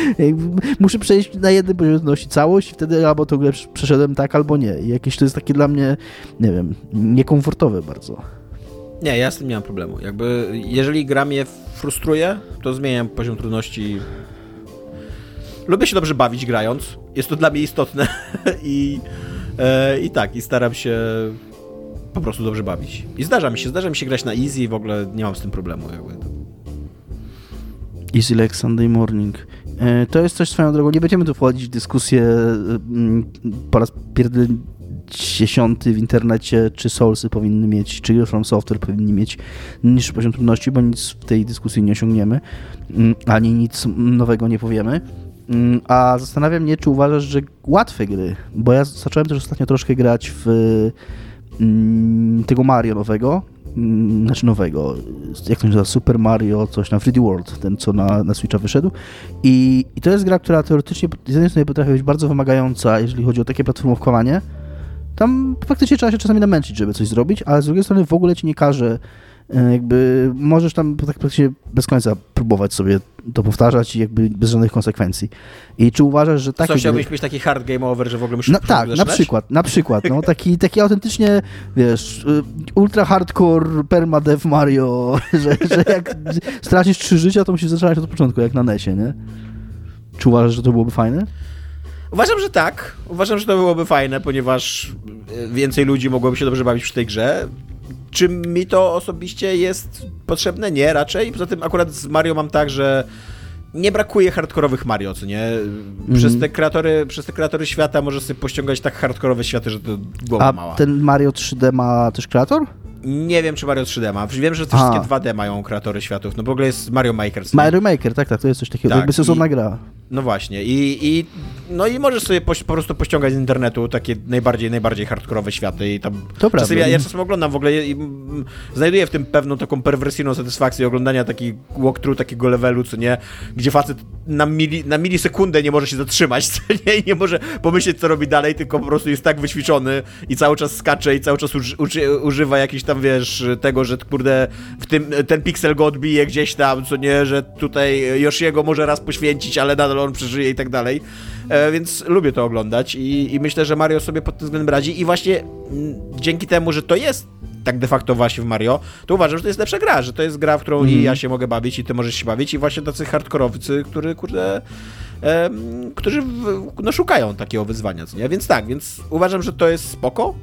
[LAUGHS] muszę przejść na poziomie trudności całość i wtedy albo to grę przeszedłem tak, albo nie. I jakieś to jest takie dla mnie, nie wiem, niekomfortowe bardzo. Nie, ja z tym nie mam problemu. Jakby, jeżeli gra mnie frustruje, to zmieniam poziom trudności lubię się dobrze bawić grając. Jest to dla mnie istotne [LAUGHS] i, e, i tak, i staram się po prostu dobrze bawić. I zdarza mi się, zdarza mi się grać na easy i w ogóle nie mam z tym problemu. Jakby. Easy like Sunday morning. E, to jest coś swoją drogą. Nie będziemy tu wchodzić w dyskusję mm, po raz dziesiąty w internecie, czy Soulsy powinny mieć, czy From Software powinni mieć niższy poziom trudności, bo nic w tej dyskusji nie osiągniemy, ani nic nowego nie powiemy. A zastanawiam mnie, czy uważasz, że łatwe gry, bo ja zacząłem też ostatnio troszkę grać w tego Mario nowego, mm, znaczy nowego, jak to się nazywa, Super Mario, coś na 3D World, ten co na, na Switcha wyszedł. I, I to jest gra, która teoretycznie z jednej strony potrafi być bardzo wymagająca, jeżeli chodzi o takie platformowanie. Tam faktycznie trzeba się czasami namęczyć, żeby coś zrobić, ale z drugiej strony w ogóle ci nie każe jakby możesz tam tak praktycznie bez końca próbować sobie to powtarzać i jakby bez żadnych konsekwencji. I czy uważasz, że takie... Co, chciałbyś mieć taki hard game over, że w ogóle musisz no, Tak, na przykład, na przykład, no [LAUGHS] taki, taki autentycznie, wiesz, y, ultra hardcore permadev Mario, [LAUGHS] że, że jak stracisz trzy życia, to musisz zaczynać od początku, jak na Nesie, nie? Czy uważasz, że to byłoby fajne? Uważam, że tak. Uważam, że to byłoby fajne, ponieważ więcej ludzi mogłoby się dobrze bawić przy tej grze. Czy mi to osobiście jest potrzebne? Nie, raczej. Poza tym akurat z Mario mam tak, że nie brakuje hardkorowych Mario, co nie? Przez, mm. te kreatory, przez te kreatory świata możesz sobie pościągać tak hardkorowe światy, że to głowa A mała. A ten Mario 3D ma też kreator? Nie wiem, czy Mario 3D ma. Wiem, że te wszystkie 2D mają kreatory światów. No w ogóle jest Mario Maker. Mario Maker, tak, tak, to jest coś takiego. Tak, jakby sezonna gra. No właśnie. I, i, no i możesz sobie po, po, prostu pościągać z internetu takie najbardziej, najbardziej hardkorowe światy i tam... To prawda. Ja, ja czasem oglądam w ogóle i, i, znajduję w tym pewną taką perwersyjną satysfakcję oglądania takiego walkthrough, takiego levelu, co nie? Gdzie facet na, mili, na milisekundę nie może się zatrzymać, [LAUGHS] co nie? I nie może pomyśleć, co robi dalej, tylko po prostu jest tak wyćwiczony i cały czas skacze i cały czas uży, uży, używa jakichś tam, wiesz, tego, że kurde, w tym, ten piksel go odbije gdzieś tam, co nie? Że tutaj Yoshiego może raz poświęcić, ale nadal on przeżyje i tak dalej. E, więc lubię to oglądać i, i, myślę, że Mario sobie pod tym względem radzi i właśnie m, mm, dzięki temu, że to jest tak de facto właśnie w Mario, to uważam, że to jest lepsza gra, że to jest gra, w którą mm. i Mhm. ja się mogę bawić i ty możesz się bawić i właśnie tacy hardkorowcy, który, kurde, którzy w, no, szukają takiego wyzwania, co nie? Więc tak, więc uważam, że to jest spoko.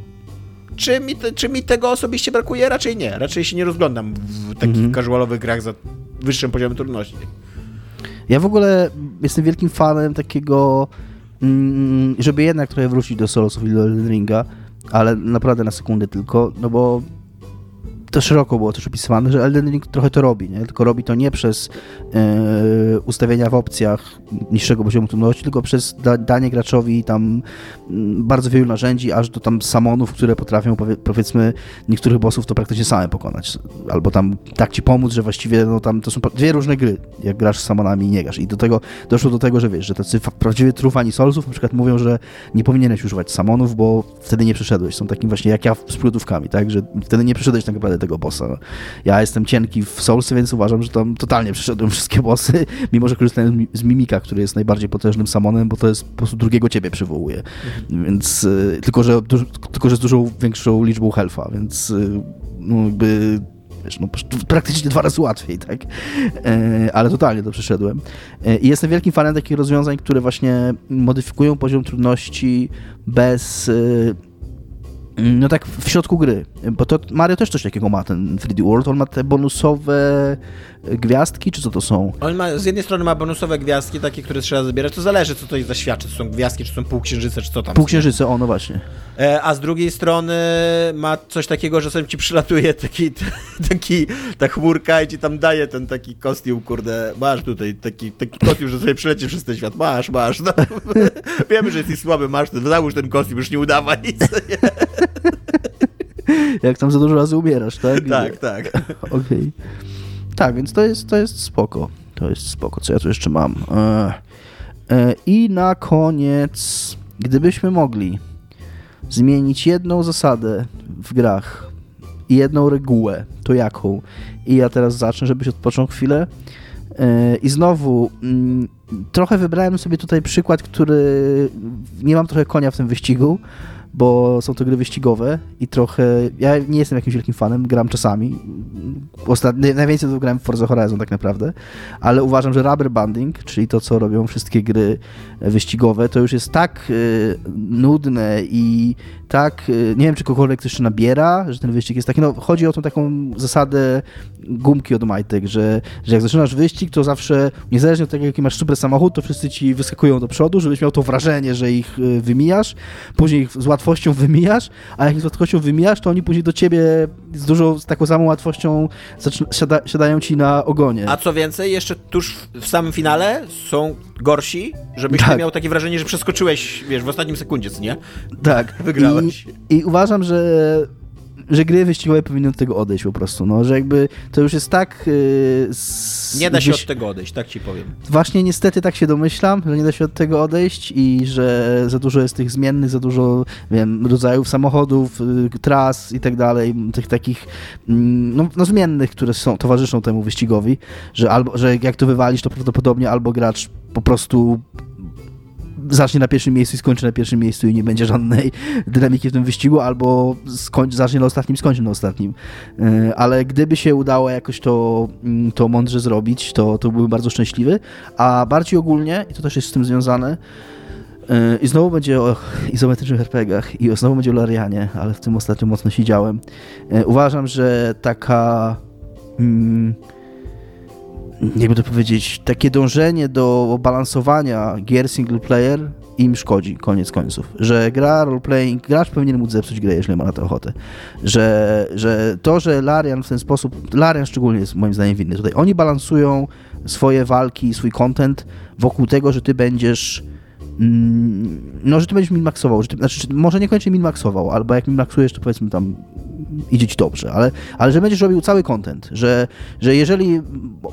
Czy mi, te, czy mi tego osobiście brakuje? Raczej nie. Raczej się nie rozglądam w takich Mhm. casualowych grach za wyższym poziomem trudności. Ja w ogóle jestem wielkim fanem takiego, mm, żeby jednak trochę wrócić do Soulsów i do Ringa, ale naprawdę na sekundę tylko, no bo to szeroko było też opisywane, że Elden Ring trochę to robi, nie? tylko robi to nie przez e, ustawienia w opcjach niższego poziomu trudności, tylko przez da, danie graczowi tam mm, bardzo wielu narzędzi, aż do tam samonów, które potrafią powie, powiedzmy niektórych bossów to praktycznie same pokonać, albo tam tak ci pomóc, że właściwie no, tam to są dwie różne gry, jak grasz z samonami i nie grasz. I do tego doszło do tego, że wiesz, że tacy prawdziwie trufani Soulsów na przykład mówią, że nie powinieneś używać samonów, bo wtedy nie przeszedłeś, są takim właśnie jak ja z przybudówkami, tak, że wtedy nie przeszedłeś tak naprawdę tego bossa. Ja jestem cienki w Soulsy, więc uważam, że tam totalnie przeszedłem wszystkie bossy, [LAUGHS] mimo że korzystałem z mi- z Mimika, który jest najbardziej potężnym samonem, bo to jest po prostu drugiego ciebie przywołuje. Więc y, tylko, że, duż, tylko, że z dużą większą liczbą health'a, więc y, no jakby wiesz, no, praktycznie dwa razy łatwiej, tak? E, ale totalnie to przeszedłem. E, I jestem wielkim fanem takich rozwiązań, które właśnie modyfikują poziom trudności bez... y, no tak w środku gry, bo to Mario też coś takiego ma, ten 3D World, on ma te bonusowe gwiazdki, czy co to są? On ma, z jednej strony ma bonusowe gwiazdki, takie, które trzeba zabierać, to zależy, co to jest za świat, czy to są gwiazdki, czy są półksiężyce, czy co tam. Półksiężyce, o no właśnie. E, a z drugiej strony ma coś takiego, że sobie ci przylatuje taki, [LAUGHS] taki, ta chmurka i ci tam daje ten taki kostium, kurde, masz tutaj taki, taki kostium, że sobie przyleci przez ten świat, masz, masz, no. [LAUGHS] Wiemy, że jesteś słaby, masz, załóż ten kostium, już nie udawaj nic. [LAUGHS] [LAUGHS] Jak tam za dużo razy umierasz, tak? tak, tak. [LAUGHS] Okej. Tak, więc to jest, to jest spoko. To jest spoko. Co ja tu jeszcze mam? E, e, I na koniec, gdybyśmy mogli zmienić jedną zasadę w grach i jedną regułę, to jaką? I ja teraz zacznę, żebyś odpoczął chwilę. E, I znowu, mm, trochę wybrałem sobie tutaj przykład, który nie mam trochę konia w tym wyścigu, bo są to gry wyścigowe i trochę. Ja nie jestem jakimś wielkim fanem, gram czasami. Ostatnio, najwięcej to grałem w Forza Horizon tak naprawdę, ale uważam, że rubber banding, czyli to, co robią wszystkie gry wyścigowe, to już jest tak y, nudne i tak, y, nie wiem, czy kogokolwiek jeszcze nabiera, że ten wyścig jest taki, no chodzi o tą taką zasadę gumki od majtek, że, że jak zaczynasz wyścig, to zawsze, niezależnie od tego, jaki masz super samochód, to wszyscy ci wyskakują do przodu, żebyś miał to wrażenie, że ich y, wymijasz, później ich z łatwością wymijasz, a jak ich z łatwością wymijasz, to oni później do ciebie z dużą, z taką samą łatwością siada, siadają ci na ogonie. A co więcej, jeszcze tuż w samym finale są gorsi, żebyś Tak. miał takie wrażenie, że przeskoczyłeś, wiesz, w ostatnim sekundzie, co nie? Tak. [LAUGHS] Wygrałeś. I, I uważam, że że gry wyścigowe powinny od tego odejść po prostu, no, że jakby to już jest tak... Yy, s- Nie da się wyś- od tego odejść, tak ci powiem. Właśnie niestety tak się domyślam, że nie da się od tego odejść i że za dużo jest tych zmiennych, za dużo wiem, rodzajów samochodów, y, tras i tak dalej, tych takich mm, no, no zmiennych, które są, towarzyszą temu wyścigowi, że, albo, że jak to wywalisz, to prawdopodobnie albo gracz po prostu zacznie na pierwszym miejscu i skończy na pierwszym miejscu i nie będzie żadnej dynamiki w tym wyścigu, albo skończy, zacznie na ostatnim, skończy na ostatnim. Yy, Ale gdyby się udało jakoś to, mm, to mądrze zrobić, to, to byłbym bardzo szczęśliwy. A bardziej ogólnie, i to też jest z tym związane, yy, i znowu będzie o izometrycznych RPGach i znowu będzie o Larianie, ale w tym ostatnio mocno siedziałem. Yy, Uważam, że taka... Mm, jakby to powiedzieć, takie dążenie do balansowania gier single player im szkodzi, koniec końców. Że gra roleplaying, gracz powinien móc zepsuć grę, jeżeli ma na to ochotę. Że, że to, że Larian w ten sposób, Larian szczególnie jest moim zdaniem winny tutaj, oni balansują swoje walki, swój content wokół tego, że ty będziesz mm, no, że ty będziesz min-maxował, że ty, znaczy, może niekoniecznie min-maxował, albo jak min-maxujesz, to powiedzmy tam idzie ci dobrze, ale, ale że będziesz robił cały content, że, że jeżeli,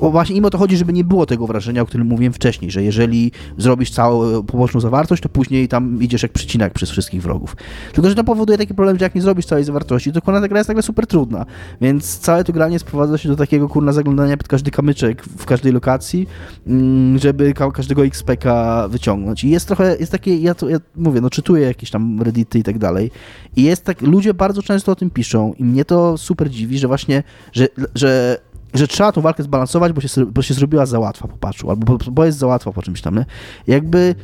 właśnie im o to chodzi, żeby nie było tego wrażenia, o którym mówiłem wcześniej, że jeżeli zrobisz całą poboczną zawartość, to później tam idziesz jak przycinak przez wszystkich wrogów. Tylko, że to powoduje taki problem, że jak nie zrobisz całej zawartości, to kurna ta gra jest nagle super trudna, więc całe to granie sprowadza się do takiego kurna zaglądania pod każdy kamyczek w każdej lokacji, mm, żeby ka- każdego XP-ka wyciągnąć. I jest trochę, jest takie, ja to ja mówię, no czytuję jakieś tam reddity i tak dalej i jest tak, ludzie bardzo często o tym piszą, i mnie to super dziwi, że właśnie, że, że że trzeba tą walkę zbalansować, bo się, bo się zrobiła za łatwa po patchu, albo bo, bo jest za łatwa po czymś tam, nie? Jakby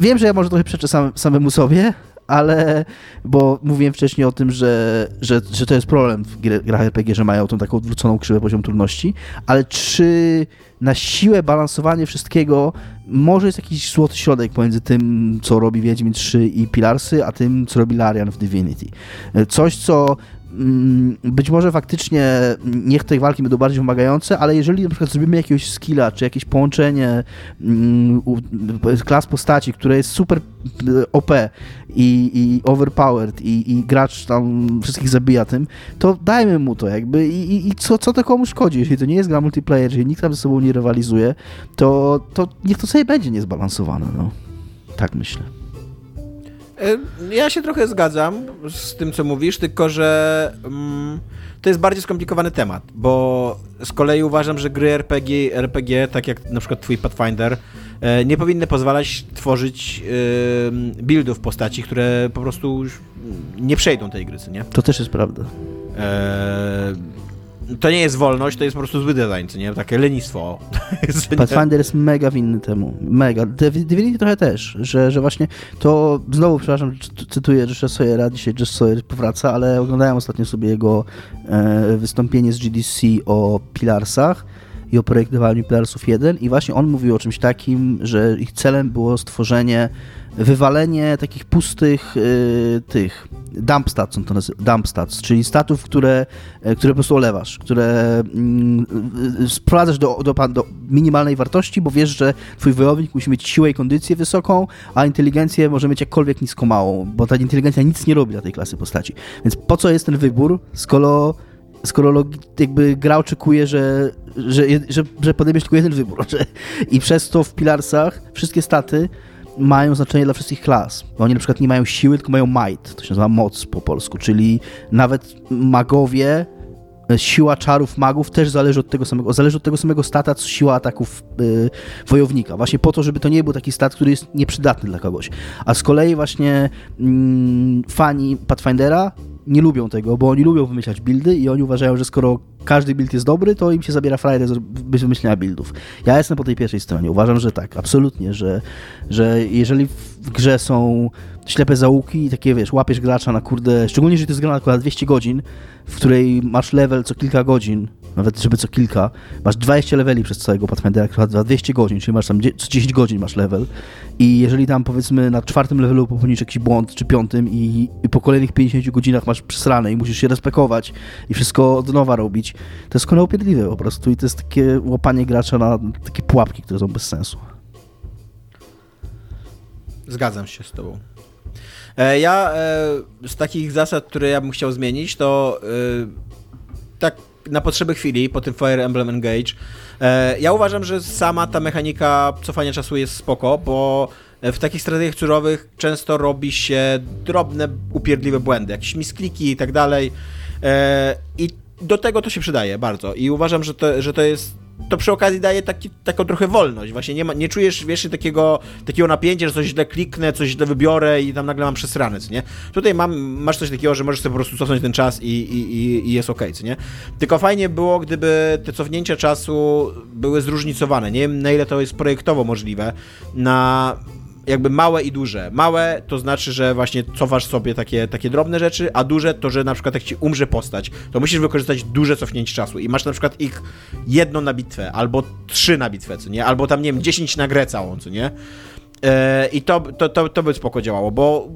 wiem, że ja może trochę przeczę sam, samemu sobie, ale bo mówiłem wcześniej o tym, że, że, że to jest problem w grach RPG, że mają tą taką odwróconą krzywę poziom trudności, ale czy na siłę balansowanie wszystkiego może jest jakiś złoty środek pomiędzy tym, co robi Wiedźmin 3 i Pilarsy, a tym, co robi Larian w Divinity. Coś, co być może faktycznie niech te walki będą bardziej wymagające, ale jeżeli na przykład zrobimy jakiegoś skilla, czy jakieś połączenie mm, klas postaci, które jest super e, OP i, i overpowered i, i, gracz tam wszystkich zabija tym, to dajmy mu to jakby i, i, i co, co to komu szkodzi, jeśli to nie jest gra multiplayer, jeżeli nikt tam ze sobą nie rywalizuje, to, to niech to sobie będzie niezbalansowane, no. Tak myślę. Ja się trochę zgadzam z tym, co mówisz, tylko że mm, to jest bardziej skomplikowany temat, bo z kolei uważam, że gry RPG, RPG tak jak na przykład twój Pathfinder, e, nie powinny pozwalać tworzyć e, buildów postaci, które po prostu nie przejdą tej gry, nie? To też jest prawda. E, to nie jest wolność, to jest po prostu zły design, nie? Takie lenistwo. [LAUGHS] Pathfinder jest mega winny temu. Mega. Divinity trochę też, że, że właśnie to, znowu przepraszam, cytuję Jessa Sawyera, dzisiaj Jess Sawyer powraca, ale oglądałem ostatnio sobie jego e, wystąpienie z GDC o Pilarsach i o projektowaniu Pilarsów 1 i właśnie on mówił o czymś takim, że ich celem było stworzenie wywalenie takich pustych y, tych dump stats, to nazywa, dump stats, czyli statów, które, e, które po prostu olewasz, które y, sprowadzasz do, do, do, minimalnej wartości, bo wiesz, że twój wojownik musi mieć siłę i kondycję wysoką, a inteligencję może mieć jakkolwiek nisko małą, bo ta inteligencja nic nie robi dla tej klasy postaci. Więc po co jest ten wybór, skoro skoro jakby gra oczekuje, że, że, że, że podejmiesz tylko jeden wybór. [LAUGHS] Że, I przez to w Pilarsach wszystkie staty mają znaczenie dla wszystkich klas. Oni na przykład nie mają siły, tylko mają might, to się nazywa moc po polsku, czyli nawet magowie, e, siła czarów magów też zależy od tego samego, zależy od tego samego stata, co siła ataków yy, wojownika. Właśnie po to, żeby to nie był taki stat, który jest nieprzydatny dla kogoś. A z kolei właśnie yy, fani Pathfindera nie lubią tego, bo oni lubią wymyślać buildy i oni uważają, że skoro każdy build jest dobry, to im się zabiera frajdę z wymyślenia buildów. Ja jestem po tej pierwszej stronie. Uważam, że tak, absolutnie, że, że jeżeli w grze są ślepe załuki i takie, wiesz, łapiesz gracza na kurde, szczególnie, że to jest gra na 200 godzin, w której masz level co kilka godzin, nawet żeby co kilka, masz 20 leveli przez całego Pathfindera, za 200 godzin, czyli masz tam co 10 godzin masz level i jeżeli tam powiedzmy na czwartym levelu popełnisz jakiś błąd, czy piątym i, i po kolejnych 50 godzinach masz przesrane i musisz się respekować i wszystko od nowa robić, to jest konopiedliwe po prostu i to jest takie łapanie gracza na takie pułapki, które są bez sensu. Zgadzam się z tobą. E, ja e, z takich zasad, które ja bym chciał zmienić, to e, tak na potrzeby chwili, po tym Fire Emblem Engage, ja uważam, że sama ta mechanika cofania czasu jest spoko, bo w takich strategiach turowych często robi się drobne, upierdliwe błędy, jakieś miskliki i tak dalej. I do tego to się przydaje bardzo. I uważam, że to, że to jest to przy okazji daje taki, taką trochę wolność. Właśnie nie, ma, nie czujesz, wiesz, takiego, takiego napięcia, że coś źle kliknę, coś źle wybiorę i tam nagle mam przesrany, nie? Tutaj mam, masz coś takiego, że możesz sobie po prostu cofnąć ten czas i, i, i jest ok, co nie? Tylko fajnie było, gdyby te cofnięcia czasu były zróżnicowane. Nie wiem, na ile to jest projektowo możliwe. Na jakby małe i duże. Małe to znaczy, że właśnie cofasz sobie takie, takie drobne rzeczy, a duże to, że na przykład jak ci umrze postać, to musisz wykorzystać duże cofnięcie czasu i masz na przykład ich jedno na bitwę, albo trzy na bitwę, co nie? Albo tam, nie wiem, dziesięć na grę całą, co nie? Yy, I to, to, to, to by spoko działało, bo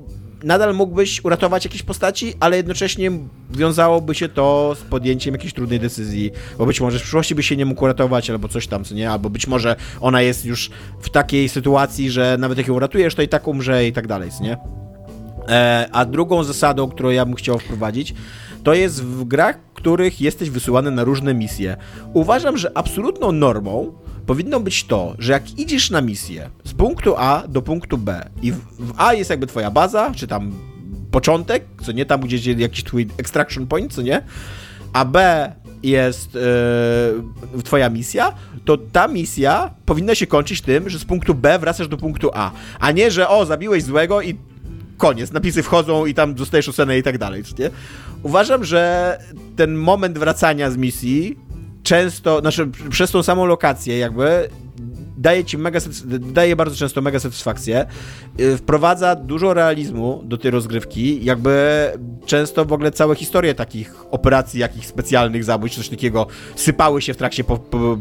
nadal mógłbyś uratować jakieś postaci, ale jednocześnie wiązałoby się to z podjęciem jakiejś trudnej decyzji, bo być może w przyszłości by się nie mógł uratować, albo coś tam, co nie, albo być może ona jest już w takiej sytuacji, że nawet jak ją uratujesz, to i tak umrze i tak dalej, co nie? E, a drugą zasadą, którą ja bym chciał wprowadzić, to jest w grach, w których jesteś wysyłany na różne misje. Uważam, że absolutną normą powinno być to, że jak idziesz na misję z punktu A do punktu B i w, w A jest jakby twoja baza, czy tam początek, co nie, tam gdzie jest jakiś twój extraction point, co nie, a B jest yy, twoja misja, to ta misja powinna się kończyć tym, że z punktu B wracasz do punktu A, a nie, że o, zabiłeś złego i koniec, napisy wchodzą i tam dostajesz ocenę i tak dalej, nie? Uważam, że ten moment wracania z misji często, znaczy przez tą samą lokację jakby daje ci mega, daje bardzo często mega satysfakcję. Y, wprowadza dużo realizmu do tej rozgrywki, jakby często w ogóle całe historie takich operacji, jakichś specjalnych zabójstw, coś takiego sypały się w trakcie po, po,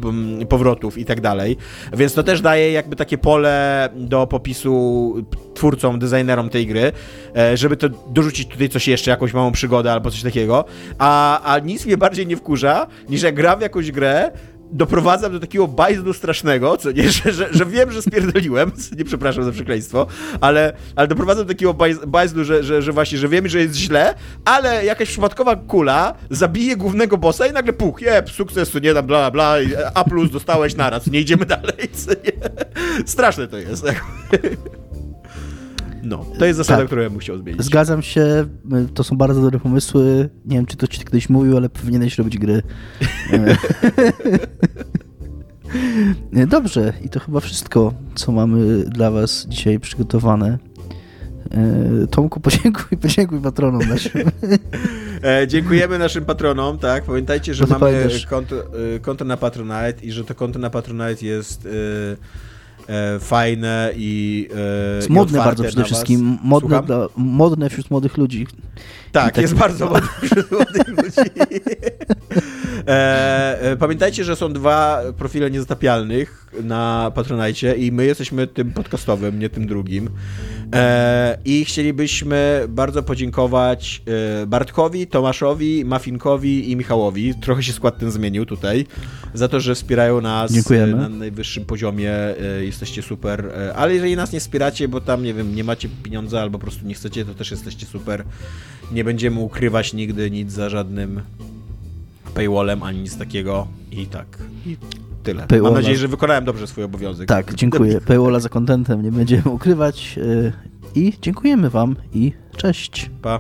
powrotów i tak dalej. Więc to też daje jakby takie pole do popisu twórcom, designerom tej gry, e, żeby to dorzucić tutaj coś jeszcze, jakąś małą przygodę albo coś takiego. A, a nic mnie bardziej nie wkurza, niż jak gram w jakąś grę, doprowadzam do takiego bajzdu strasznego, co nie, że, że, że wiem, że spierdoliłem, nie przepraszam za przekleństwo, ale, ale doprowadzam do takiego bajzdu, że, że, że właśnie, że wiem, że jest źle, ale jakaś przypadkowa kula zabije głównego bossa i nagle puch, jeb, sukces, nie dam, bla, bla, A plus dostałeś naraz, nie idziemy dalej, co nie? Straszne to jest. No, to jest zasada, tak. którą ja bym chciał zmienić. Zgadzam się, to są bardzo dobre pomysły. Nie wiem, czy to ci kiedyś mówił, ale powinieneś robić gry. [LAUGHS] Dobrze, i to chyba wszystko, co mamy dla was dzisiaj przygotowane. E, Tomku, podziękuj, podziękuj patronom naszym. [LAUGHS] E, dziękujemy naszym patronom, tak. Pamiętajcie, że mamy konto, konto, na Patronite i że to konto na Patronite jest e, fajne i. E, modne bardzo przede wszystkim. Modne, modne wśród młodych ludzi. Tak, jest bardzo młodych [LAUGHS] ludzi. E, e, pamiętajcie, że są dwa profile niezatapialnych na Patronajcie i my jesteśmy tym podcastowym, nie tym drugim. E, I chcielibyśmy bardzo podziękować e, Bartkowi, Tomaszowi, Mafinkowi i Michałowi. Trochę się skład ten zmienił tutaj. Za to, że wspierają nas Dziękujemy. na najwyższym poziomie. E, jesteście super. Ale jeżeli nas nie wspieracie, bo tam, nie wiem, nie macie pieniądza albo po prostu nie chcecie, to też jesteście super. Nie będziemy ukrywać nigdy nic za żadnym paywallem, ani nic takiego. I tak. I tyle. Paywalla. Mam nadzieję, że wykonałem dobrze swój obowiązek. Tak, [LAUGHS] dziękuję. Paywalla za kontentem nie będziemy ukrywać. Y, I dziękujemy Wam i cześć. Pa.